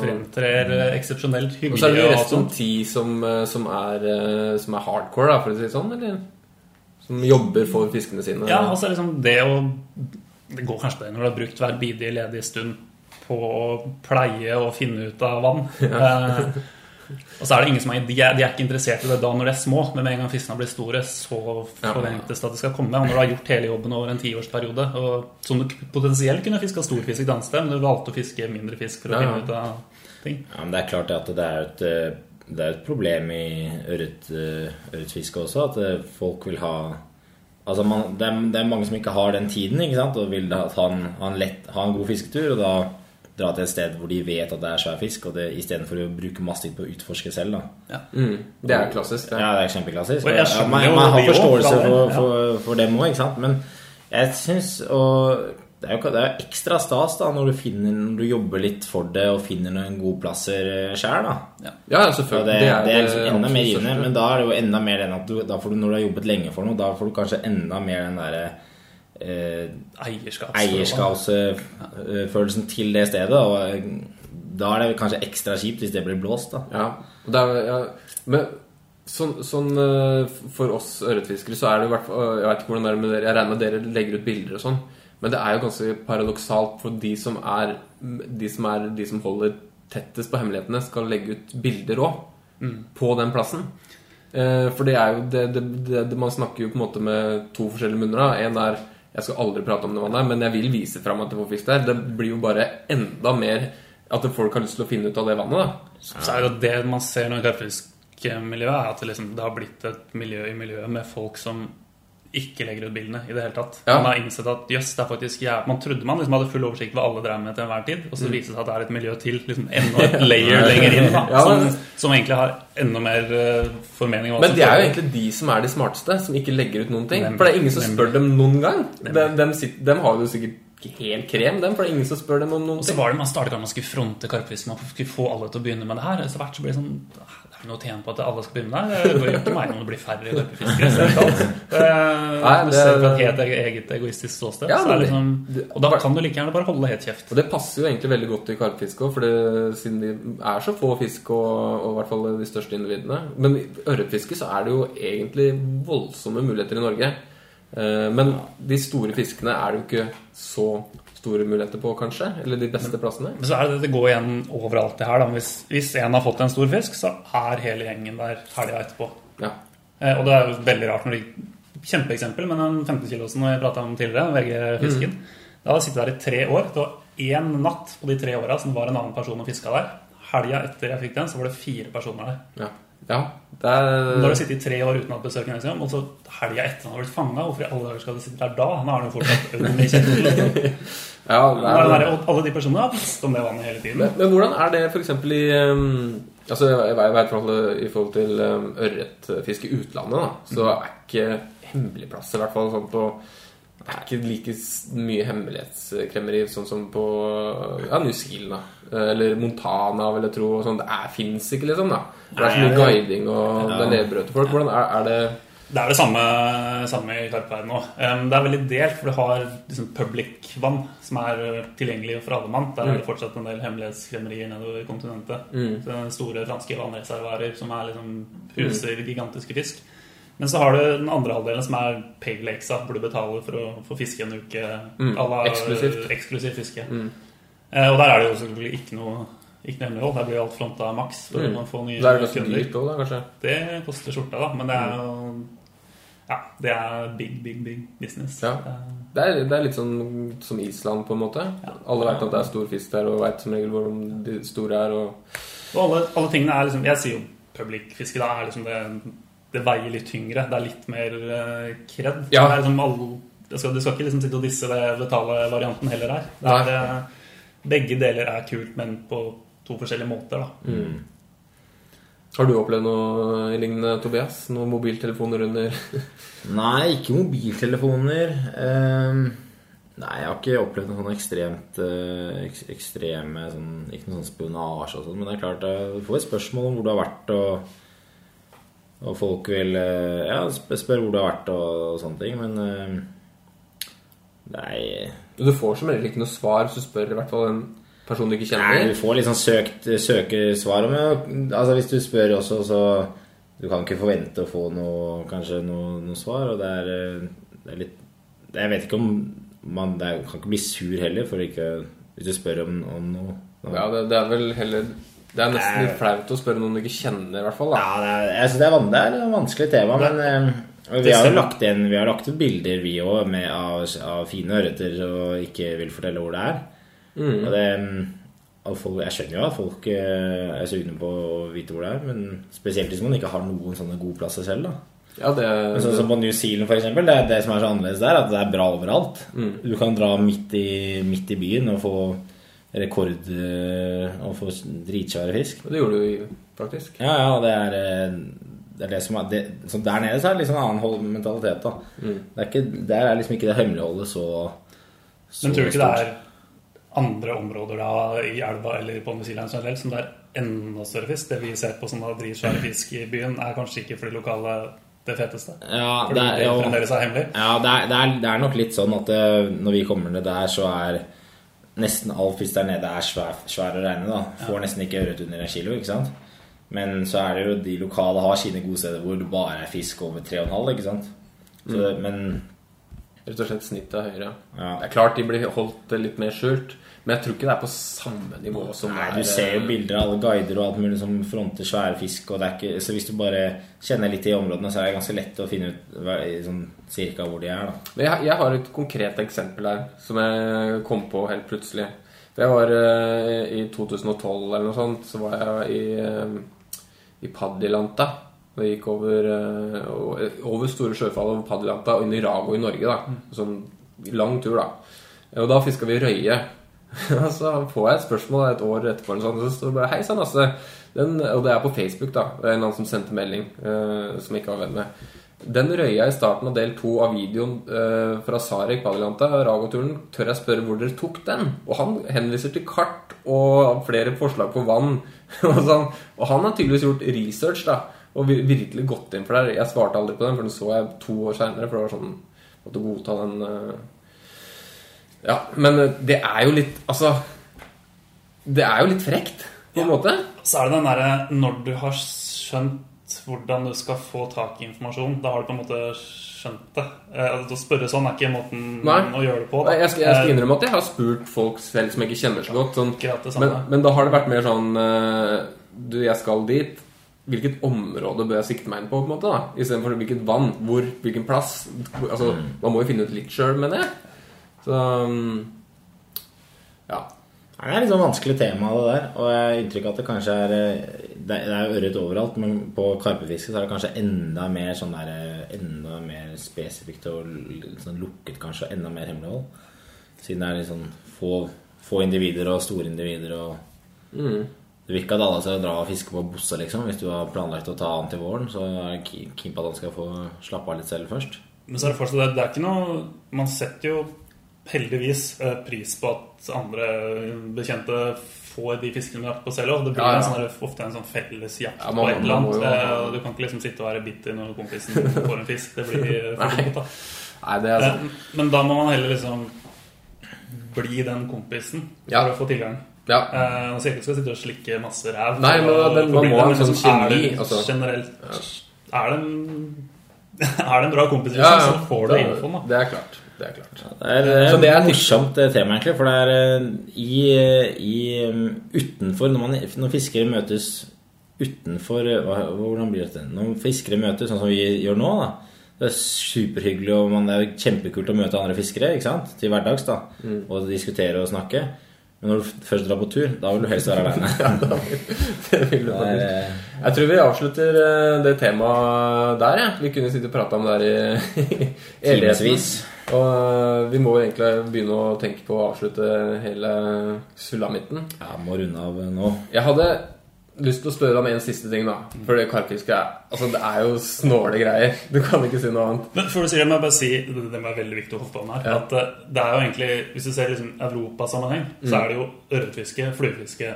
Speaker 7: Fremtrer eh, eksepsjonelt
Speaker 5: Og så er det resten
Speaker 7: av
Speaker 5: ti som, eh, som, er, som er hardcore, da, for å si det sånn? Eller? Som jobber for fiskene sine?
Speaker 7: Ja, altså liksom det å Det går kanskje på det når du har brukt hver bidige ledige stund på å pleie og finne ut av vann. Eh, og så er det ingen som er, de, er, de er ikke interessert i det da når de er små, men med en gang fiskene blir store, så forventes det at det skal komme. Og når du har gjort hele jobben over en tiårsperiode, og som du potensielt kunne fiska stor fisk et annet sted, men du valgte å fiske mindre fisk for å
Speaker 5: Ja, ja.
Speaker 7: finne ut av ting.
Speaker 6: Ja, men det er klart at det er et, eh, det er et problem i eh, også, at folk vil ha Altså man, det, er, det er mange som ikke har den tiden, ikke sant, og vil da ha en, ha en, lett, ha en god fisketur, og da dra til et sted hvor de vet at det er svær fisk, og istedenfor å bruke masse tid på å utforske selv, da.
Speaker 5: Mm, det er klassisk. Det.
Speaker 6: Ja, det er kjempeklassisk.
Speaker 7: Og jeg
Speaker 6: Ja, man, man har forståelse
Speaker 7: for
Speaker 6: for, for, for dem òg, ikke sant. Men jeg syns Og det er jo det er ekstra stas da når du, finner, når du jobber litt for det og finner noen gode plasser sjøl,
Speaker 5: Ja.
Speaker 6: Ja,
Speaker 5: selvfølgelig.
Speaker 6: det, det er liksom enda mer givende. Men da er det jo enda mer den at du, da får du, når du har jobbet lenge for noe, da får du kanskje enda mer den derre eh, eierskapsfølelsen til det stedet. Og eh, da er det kanskje ekstra kjipt hvis det blir blåst, da.
Speaker 5: Ja, det er, ja. Men sånn, sånn eh, for oss ørretfiskere så er det i hvert fall Jeg vet ikke hvordan det er med dere, jeg regner med dere legger ut bilder og sånn, men det er jo ganske paradoksalt for de som er de som, er, de som holder tettest på hemmelighetene, skal legge ut bilder òg på den plassen. Eh, For det er jo det, det, det, Man snakker jo på en måte med to forskjellige munner. da. En er jeg skal aldri prate om det vannet, men jeg vil vise fram at det får fisk der. Det blir jo bare enda mer at folk har lyst til å finne ut av det vannet. da.
Speaker 7: Så er det jo det man ser nå i karpfiskmiljøet, er at det, liksom, det har blitt et miljø i miljøet med folk som ikke legger ut bildene i det hele tatt.
Speaker 5: Ja.
Speaker 7: Man har innsett at jøss, det er faktisk jæv- Man trodde man liksom hadde full oversikt hva alle drev med til enhver tid, og så viser det seg at det er et miljø til liksom enda et layer lenger inn, da,
Speaker 5: Mm. Ja, men-
Speaker 7: som, som egentlig har enda mer uh, formening
Speaker 5: Men det er jo egentlig de som er de smarteste, som ikke legger ut noen ting.
Speaker 7: Nemlig.
Speaker 5: For det er ingen som
Speaker 7: Nemlig.
Speaker 5: spør dem noen gang. Dem, dem, sitter, dem har jo sikkert helt krem, dem, for det er ingen som spør dem om noen
Speaker 7: Og så var det Man startet med man skulle fronte karpfisk. Man skulle få alle til å begynne med det her. Etter hvert så blir det sånn «Ah, Det er noe å tjene på at alle skal begynne der. det går ikke meg om det blir færre i
Speaker 5: det-
Speaker 7: ser fra et helt eget egoistisk ståsted.
Speaker 5: Ja,
Speaker 7: liksom, og da kan du like gjerne bare holde helt kjeft.
Speaker 5: Og det passer jo egentlig veldig godt til karpfiske òg, siden de er så få fisk, og, og i hvert fall de største individene. Men i ørretfiske så er det jo egentlig voldsomme muligheter i Norge. Eh, Men de store fiskene er det jo ikke så store muligheter på, kanskje? Eller de beste plassene?
Speaker 7: Men så er det det går igjen overalt det her. Hvis, hvis en har fått en stor fisk, så er hele gjengen der helga etterpå.
Speaker 5: Ja.
Speaker 7: Eh, Og det er jo veldig rart når de Kjempeeksempel men den 15 kilosen jeg prata om tidligere, VG-fisken. Da hadde jeg sittet der i tre år. Det var én natt på de tre åra som var en annen person og fiska der. Helga etter jeg fikk den, så var det fire personer der.
Speaker 5: Ja. Ja. Det er
Speaker 7: Da har du sittet i tre år uten å ha besøk liksom, og så helga etter han har blitt fanga. Hvorfor i alle dager skal du sitte der da? Han har jo fortsatt øl i kjeften.
Speaker 5: Ja,
Speaker 7: er- Alle de personene har visst om det vannet hele tiden.
Speaker 5: men, men hvordan er det f.eks. i um, Altså, jeg, vet i forhold til um, ørretfiske i utlandet, da, så er ikke hemmelige plasser, i hvert fall sånn på Det er ikke like mye hemmelighetskremmeri sånn som på ja, New Zealand, da. Eller Montana, vil jeg tro. Sånn. Det fins ikke, liksom. da Det er så mye guiding, og det er nedbrød til folk. Hvordan er, er det
Speaker 7: Det er det samme, samme i Karpverdenen òg. Det er veldig delt, for du har liksom public-vann som er tilgjengelig for alle mann. Der er det fortsatt en del hemmelighetskremmerier nedover kontinentet. Så store franske vannreservoarer som er liksom huser gigantiske fisk. Men så har du den andre halvdelen som er pale lakesa, hvor du betaler for å få fiske en uke.
Speaker 5: Mm, eksklusivt.
Speaker 7: eksklusivt fiske. Eh, Og der er det jo selvfølgelig ikke noe ikke hemmelighold. Der blir alt fronta maks for
Speaker 5: Mm.
Speaker 7: å få nye
Speaker 5: Det er ganske dyrt òg, da, kanskje?
Speaker 7: Det koster skjorta, da, men det er jo Ja, det er big, big, big business.
Speaker 5: Ja.
Speaker 7: Eh,
Speaker 5: Det er, det er litt sånn som Island, på en måte. Alle vet at det er stor fisk der, og vet som regel hvor de store er. Og...
Speaker 7: Og alle, alle tingene er liksom Jeg sier jo public-fiske. Da er liksom det Det veier litt tyngre. Det er litt mer uh, kred.
Speaker 5: Ja.
Speaker 7: Det er liksom alle, det skal, du skal ikke liksom sitte og disse ved betale-varianten heller her. Det
Speaker 5: Nei.
Speaker 7: er, eh, begge deler er kult, men på to forskjellige måter, da.
Speaker 5: Mm. Har du opplevd noe lignende, Tobias? Noen mobiltelefoner under
Speaker 6: Nei, ikke mobiltelefoner. Um, Nei, jeg har ikke opplevd noe sånn ekstremt eh, ek, ekstreme sånn, Ikke noe sånn spionasje og sånn, men det er klart eh, du får et spørsmål om hvor du har vært, og, og folk vil eh, Ja, spør hvor du har vært og, og sånne ting, men um, Nei
Speaker 5: Du får som regel ikke noe svar hvis du spør i hvert fall en person du ikke kjenner.
Speaker 6: Nei, du får sånn søkt, svar, om. Altså, hvis du spør også, så Du kan ikke forvente å få noe, kanskje noe, noe svar, og det er, eh, det er litt Jeg vet ikke om man det er, kan ikke bli sur heller, for ikke hvis du spør om, om noe.
Speaker 5: Ja, det, det er vel heller Det er nesten litt flaut å spørre noen du ikke kjenner, i hvert fall. Da.
Speaker 6: Ja, det er, synes det er, det er et vanskelig tema, men eh, vi har jo lagt inn, Vi har lagt ut bilder, vi òg, av, av fine ørreter og ikke vil fortelle hvor det er.
Speaker 5: Mm.
Speaker 6: Og det og folk, Jeg skjønner jo at folk eh, er sugne på å vite hvor det er, men spesielt hvis man ikke har noen sånne gode plasser selv. da
Speaker 5: Ja, det,
Speaker 6: Men sånn som på New Zealand, for eksempel, det er det som er så annerledes der, at det er bra overalt.
Speaker 5: Mm.
Speaker 6: Du kan dra midt i, midt i byen og få rekord eh, og få dritsvære fisk.
Speaker 5: det gjorde du jo faktisk.
Speaker 6: Ja, ja, det er eh, det er det som er det, Så der nede så er det liksom en annen hold- mentalitet, da.
Speaker 5: Mm.
Speaker 6: Det er ikke, der er liksom ikke det hemmeligholdet så, så
Speaker 7: Men tror du ikke
Speaker 6: stort.
Speaker 7: det er andre områder da i elva eller på New Zealand generelt som det er enda større fisk? Det vi ser på som dritsvære fisk i byen, er kanskje ikke for de lokale det feteste?
Speaker 6: Ja, det er, jo,
Speaker 7: er
Speaker 6: ja det, er, det, er, det er nok litt sånn at det, når vi kommer ned der, så er nesten all fisk der nede er svær, svær å regne. da Får nesten ikke ørret under en kilo. ikke sant? Men så er det jo de lokale har sine gode steder hvor det bare er fisk over 3,5. ikke sant? Så,
Speaker 5: Mm.
Speaker 6: Men
Speaker 5: Rett og slett snittet er høyere.
Speaker 6: Ja.
Speaker 5: Det er klart de blir holdt litt mer skjult, men jeg tror ikke det er på samme nivå som
Speaker 6: Nei,
Speaker 5: er
Speaker 6: du ser jo
Speaker 5: eh,
Speaker 6: bilder av alle guider og alt mulig som fronter svære fisk. Og det er ikke, så hvis du bare kjenner litt i områdene, så er det ganske lett å finne ut sånn, cirka hvor de er. da
Speaker 5: Men jeg, jeg har et konkret eksempel her som jeg kom på helt plutselig. Det var uh, i 2012 eller noe sånt, så var jeg i, eh, i Padilanta. Det gikk over, eh, over store sjøfall over Padilanta og inn i Rago i Norge. da Sånn lang tur, da. Og da fiska vi røye. Og så får jeg et spørsmål et år etterpå, sånn, og så står det bare 'Hei sann, Asse'. Den, og det er på Facebook, da. Det er en annen som sendte melding, uh, som jeg ikke var venn med. Den røya i starten av del to av videoen eh, fra Sarek Padilanta, Ragoturen, tør jeg spørre hvor dere tok den? Og han henviser til kart og flere forslag på vann. og, sånn. og han har tydeligvis gjort research, da. Og virkelig gått inn for det. Jeg svarte aldri på den, for den så jeg to år seinere. For det var sånn Måtte godta den eh. Ja, men eh, det er jo litt Altså Det er jo litt frekt, på en måte.
Speaker 7: Så er det den derre når du har skjønt hvordan du skal få tak i informasjon, da har du på en måte skjønt det. Eh, altså, å spørre sånn er ikke måten
Speaker 5: Nei.
Speaker 7: å gjøre det på. da.
Speaker 5: Nei, Jeg skal, jeg skal
Speaker 7: Eh,
Speaker 5: innrømme at jeg har spurt folk selv som jeg ikke kjenner så godt. Sånn, men, men da har det vært mer sånn eh, Du, jeg skal dit. Hvilket område bør jeg sikte meg inn på? på en måte da Istedenfor hvilket vann. Hvor, hvilken plass. Altså, Man må jo finne ut litt sjøl, mener jeg. Så um, Ja.
Speaker 6: Det er litt sånn vanskelig tema, det der. Og jeg har inntrykk av at det kanskje er Det er jo ørret overalt, men på karpefiske så er det kanskje enda mer sånn der eh, Enda mer spesifikt og sånn lukket, kanskje. og Enda mer hemmelighold. Siden det er litt sånn få, få individer og store individer og
Speaker 5: Mm.
Speaker 6: Du vil ikke at alle skal dra og fiske på bossa, liksom. Hvis du har planlagt å ta an til våren, så er jeg ke- keen på at han skal få slappe av litt selv først.
Speaker 7: Men så er det fortsatt det, det er ikke noe Man setter jo heldigvis eh, pris på at andre bekjente får de fiskene du har på selv òg. Det blir
Speaker 5: Ja, ja.
Speaker 7: En sånn, ofte en sånn felles jakt
Speaker 5: Ja,
Speaker 7: på et eller annet. Eh, Du kan ikke liksom sitte og være bitter når kompisen får en fisk. Det blir for dumt, da.
Speaker 5: Nei, det
Speaker 7: Eh,
Speaker 5: sånn.
Speaker 7: Men da må man heller liksom bli den kompisen
Speaker 5: Ja.
Speaker 7: for å få tilgang.
Speaker 5: Ja.
Speaker 7: Eh, sier jeg ikke skal sitte og slikke masse ræv.
Speaker 5: Nei, men
Speaker 7: og, å
Speaker 5: den- man må ha en sånn
Speaker 7: liksom, er
Speaker 5: kjemi, altså.
Speaker 7: Generelt Er det en Er det en bra kompis,
Speaker 5: Ja,
Speaker 7: liksom,
Speaker 5: ja.
Speaker 7: så får du infoen.
Speaker 5: Det er klart. Det er klart.
Speaker 6: Det er, det er
Speaker 5: Så det er
Speaker 6: morsomt eh, tema, egentlig. For det er eh, i, i um, utenfor Når, man, når fiskere møtes utenfor eh, hva, Hvordan blir dette? Når fiskere møtes sånn som vi gjør nå, da. Det er superhyggelig, og man, det er kjempekult å møte andre fiskere ikke sant? til hverdags. da
Speaker 5: Mm.
Speaker 6: Og diskutere og snakke. Men når du først drar på tur, da vil du helst være aleine.
Speaker 5: Faktisk. Jeg tror vi avslutter eh, det temaet der. Ja. Vi kunne sitte og prate om det her i, i evigheten. Og eh, vi må jo egentlig begynne å tenke på å avslutte hele sulamitten.
Speaker 6: Ja, må runde av nå.
Speaker 5: Jeg hadde lyst til å spørre om en siste ting, da. For det karpfiske er Altså, det er jo snåle greier. Du kan ikke si noe annet.
Speaker 7: Men før du sier det, må jeg bare si det, er veldig viktig å holde på med her.
Speaker 5: Ja.
Speaker 7: At eh, det er jo egentlig, Hvis du ser liksom europasammenheng, så
Speaker 5: Mm.
Speaker 7: er det jo ørretfiske, fluefiske,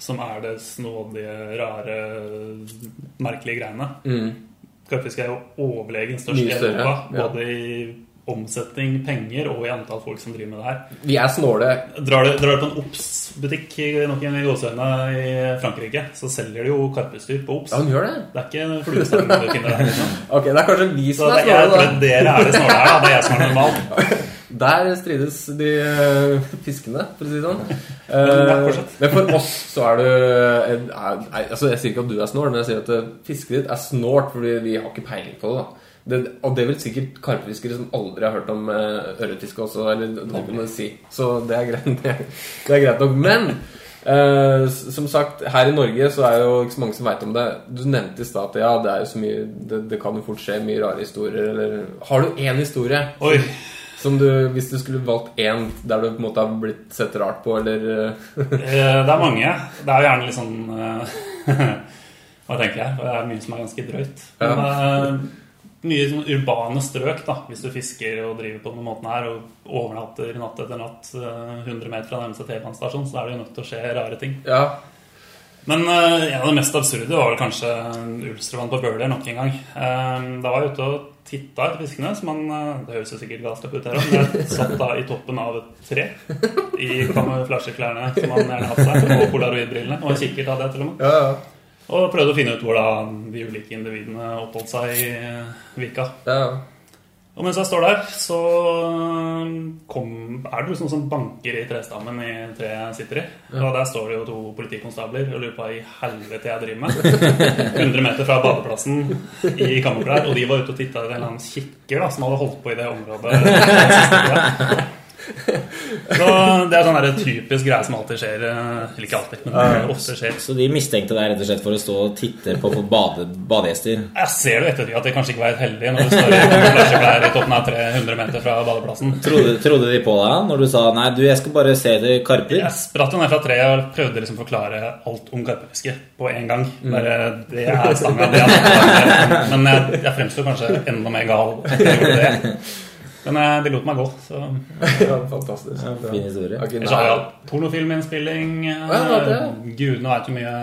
Speaker 7: som er det snådige, rare, merkelige greiene.
Speaker 5: Mm.
Speaker 7: Karpfiske er jo overlegen størst i Europa.
Speaker 5: Både ja.
Speaker 7: Både i omsetning, penger og i antall folk som driver med det her.
Speaker 5: Vi er snåle.
Speaker 7: Drar du, drar du på en Obs-butikk i i Frankrike, så selger de jo karpestyr på Obs.
Speaker 5: Ja, hun gjør det.
Speaker 7: Det er ikke fluestangen du finner der. Liksom.
Speaker 5: Ok, det er kanskje vi som er snåle, da.
Speaker 7: dere er det snåle her, da. Det er jeg som er normal.
Speaker 5: Der strides de uh, fiskene, for å si det sånn.
Speaker 7: Fortsett.
Speaker 5: men for oss så er du en, er, altså Jeg sier ikke at du er snål, men jeg sier at eh, fisket ditt er snålt fordi vi har ikke peiling på det. da det, Og det vil sikkert karpefiskere som aldri har hørt om eh, ørretfiske også, eller man si. Så det er greit, det, det er greit nok. Men eh, som sagt, her i Norge så er jo ikke så mange som veit om det. Du nevnte i stad at ja, det er jo så mye det, det kan jo fort skje mye rare historier, eller Har du én historie?
Speaker 7: Oi.
Speaker 5: Som du, hvis du skulle valgt én der du på en måte har blitt sett rart på, eller eh,
Speaker 7: Eh, Det er mange. Det er jo gjerne litt sånn eh, Hva tenker jeg? Det er mye som er ganske drøyt. Men eh, mye sånn urbane strøk, da, hvis du fisker og driver på denne måten her og overnatter natt etter natt eh, 100 meter fra nærmeste T-banestasjon, så er det jo nødt til å skje rare ting.
Speaker 5: Ja.
Speaker 7: Men uh, en av det mest absurde var vel kanskje Ulstervann på Bøler nok en gang. Uh, da var jeg ute og titta etter fiskene. Som man, uh, det høres jo sikkert galskap ut her òg, men jeg satt da i toppen av et tre i kamuflasjeklærne som man gjerne hadde seg, og polaroidbrillene. Og kikkert hadde jeg til og med.
Speaker 5: Ja, ja.
Speaker 7: Og prøvde å finne ut hvor da de ulike individene oppholdt seg i eh, vika.
Speaker 5: ja.
Speaker 7: Og mens jeg står der, så kom, er det jo sånn som banker i trestammen i treet jeg sitter i. Og der står det jo to politikonstabler og lurer på hva i helvete jeg driver med. 100 meter fra badeplassen i kammerklær. Og de var ute og titta i en eller annen kikker da, som hadde holdt på i det området. Så det er sånn der typisk greie som alltid skjer. eh, Eller ikke alltid, men ofte skjer.
Speaker 6: Så de mistenkte deg rett og slett for å stå og titte på på bade, badegjester?
Speaker 7: Jeg ser jo ettertid at de kanskje ikke var helt heldig når du står i toppen av 300 meter fra badeplassen.
Speaker 6: Trodde, trodde de på deg når du sa 'nei, du, jeg skal bare se etter karper'?
Speaker 7: Jeg spratt jo ned fra treet og prøvde liksom å forklare alt om karpefiske på en gang. Bare, det er stanga, det er stanga. Men jeg, jeg fremstår kanskje enda mer gal det. Men eh, lot meg gå, så
Speaker 5: ja fantastisk.
Speaker 6: Fin historie.
Speaker 5: Okay,
Speaker 7: Ellers har jeg hatt pornofilminnspilling. Ja,
Speaker 5: Ja, det.
Speaker 7: Gudene veit hvor mye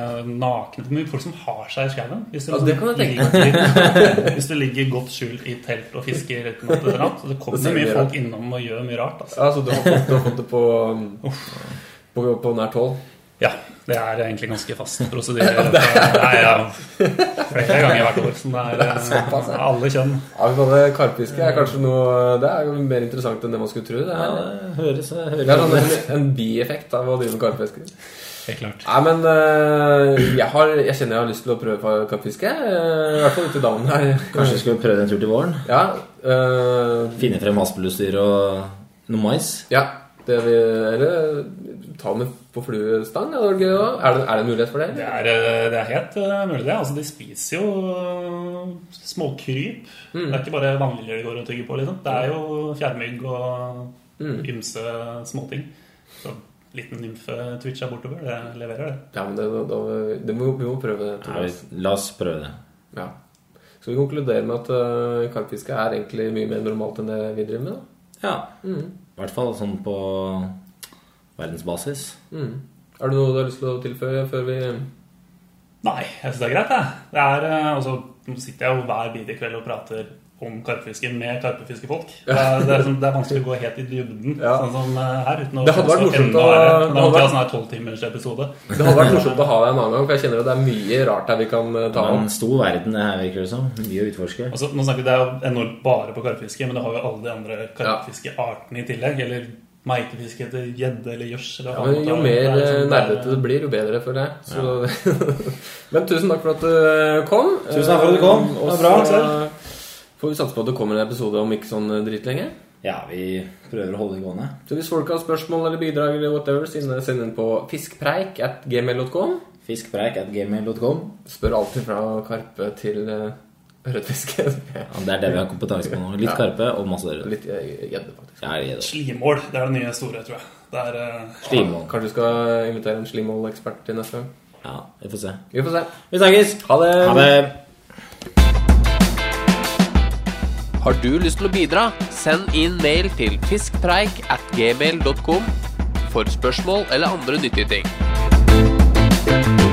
Speaker 7: nakne Hvor mye folk som har seg i skauen. Hvis,
Speaker 5: Ja, det
Speaker 7: ligger- hvis du ligger godt skjult i telt og fisker natt etter natt. Så det
Speaker 5: Det
Speaker 7: kommer
Speaker 5: det
Speaker 7: mye folk innom og gjør mye rart. Altså.
Speaker 5: Ja, så du har fått, du har fått det på, på, på nært hold?
Speaker 7: Ja, det er egentlig ganske fast prosedyre. Nei, ja, flere ganger hvert år. Som det er eh, alle kjønn.
Speaker 5: Ja, men det Karpfiske er kanskje noe Det er jo mer interessant enn det man skulle tro. Det
Speaker 6: Ja,
Speaker 5: er,
Speaker 6: det høres, høres
Speaker 5: det er sånn en, en bieffekt av å drive med karpfiske.
Speaker 7: Helt klart.
Speaker 5: Nei, men øh, jeg, har, jeg kjenner jeg har lyst til å prøve karpfiske. I hvert fall ute i dammen her.
Speaker 6: Kanskje vi skulle prøve en tur til våren?
Speaker 5: Ja. øh,
Speaker 6: Finne frem haspelutstyr og noe mais?
Speaker 5: ja. Det vi, eller ta med på fluestang. Er det, er det en mulighet for det?
Speaker 7: Det er, eh, det er helt eh, mulig, det. Altså, de spiser jo småkryp. Mm. Det er ikke bare vannliljer de går og tygger på. liksom. Det er jo fjærmygg og ymse småting. Så liten nymfe-twitch er bortover. Det leverer, det.
Speaker 5: Ja, men det, da, det må, vi må prøve det. Ja,
Speaker 6: vi- la oss prøve det.
Speaker 5: Ja. Skal vi konkludere med at uh, karpfiske er egentlig mye mer normalt enn det vi driver med? da?
Speaker 6: Ja. I hvert fall sånn på verdensbasis.
Speaker 5: Mm. Er det noe du har lyst til å tilføye før vi
Speaker 7: Nei, jeg syns det er greit, jeg. Det er, eh, altså, nå sitter jeg jo hver bidige kveld og prater om karpefiske med karpefiskefolk. Det, er, det, er, sånn- det er vanskelig å gå helt i dybden,
Speaker 5: Ja.
Speaker 7: sånn som eh, her. uten å
Speaker 5: Det hadde vært morsomt å-
Speaker 7: ha
Speaker 5: vært-
Speaker 7: sånn.
Speaker 5: Det hadde vært morsomt å ha deg en annen gang, for jeg kjenner at det er mye rart her vi kan øh, ta om.
Speaker 6: en stor verden her, virker det som. Mye å utforske.
Speaker 7: Altså, nå snakker vi, Det er jo enormt bare på karpefiske, men det har jo alle de andre karpefiskeartene i tillegg. Eller meitefiske etter gjedde eller gjørs.
Speaker 5: Ja, jo mer
Speaker 7: er
Speaker 5: øh,
Speaker 7: liksom-
Speaker 5: nerdete det blir, jo bedre, føler jeg. Så, men tusen takk for at du øh, kom.
Speaker 6: Tusen takk for at du kom. Det
Speaker 5: Og
Speaker 6: var bra,
Speaker 5: så får vi satse på at det kommer en episode om ikke sånn dritlenge.
Speaker 6: Ja, vi prøver å holde det gående.
Speaker 5: Så hvis folk har spørsmål eller bidrag eller whatever, send send inn på fiskpreik at gmail.com.
Speaker 6: Fiskpreik at gmail.com.
Speaker 5: Spør alltid fra karpe til Rødfisk.
Speaker 6: ja, det er det vi har kompetanse på nå. Litt
Speaker 5: ja.
Speaker 6: karpe og masse rød.
Speaker 5: Litt eh, gjedde, faktisk.
Speaker 6: Ja,
Speaker 7: Slimål. Det er det nye store, tror jeg. Det Er, uh...
Speaker 5: Kanskje du skal invitere en slimålekspert til neste gang?
Speaker 6: Ja, vi får se.
Speaker 5: Vi får se.
Speaker 6: Vi snakkes.
Speaker 5: Ha det.
Speaker 6: Ha det.
Speaker 1: Har du lyst til å bidra? Send inn mail til fiskpreik at gmail.com for spørsmål eller andre nyttige ting.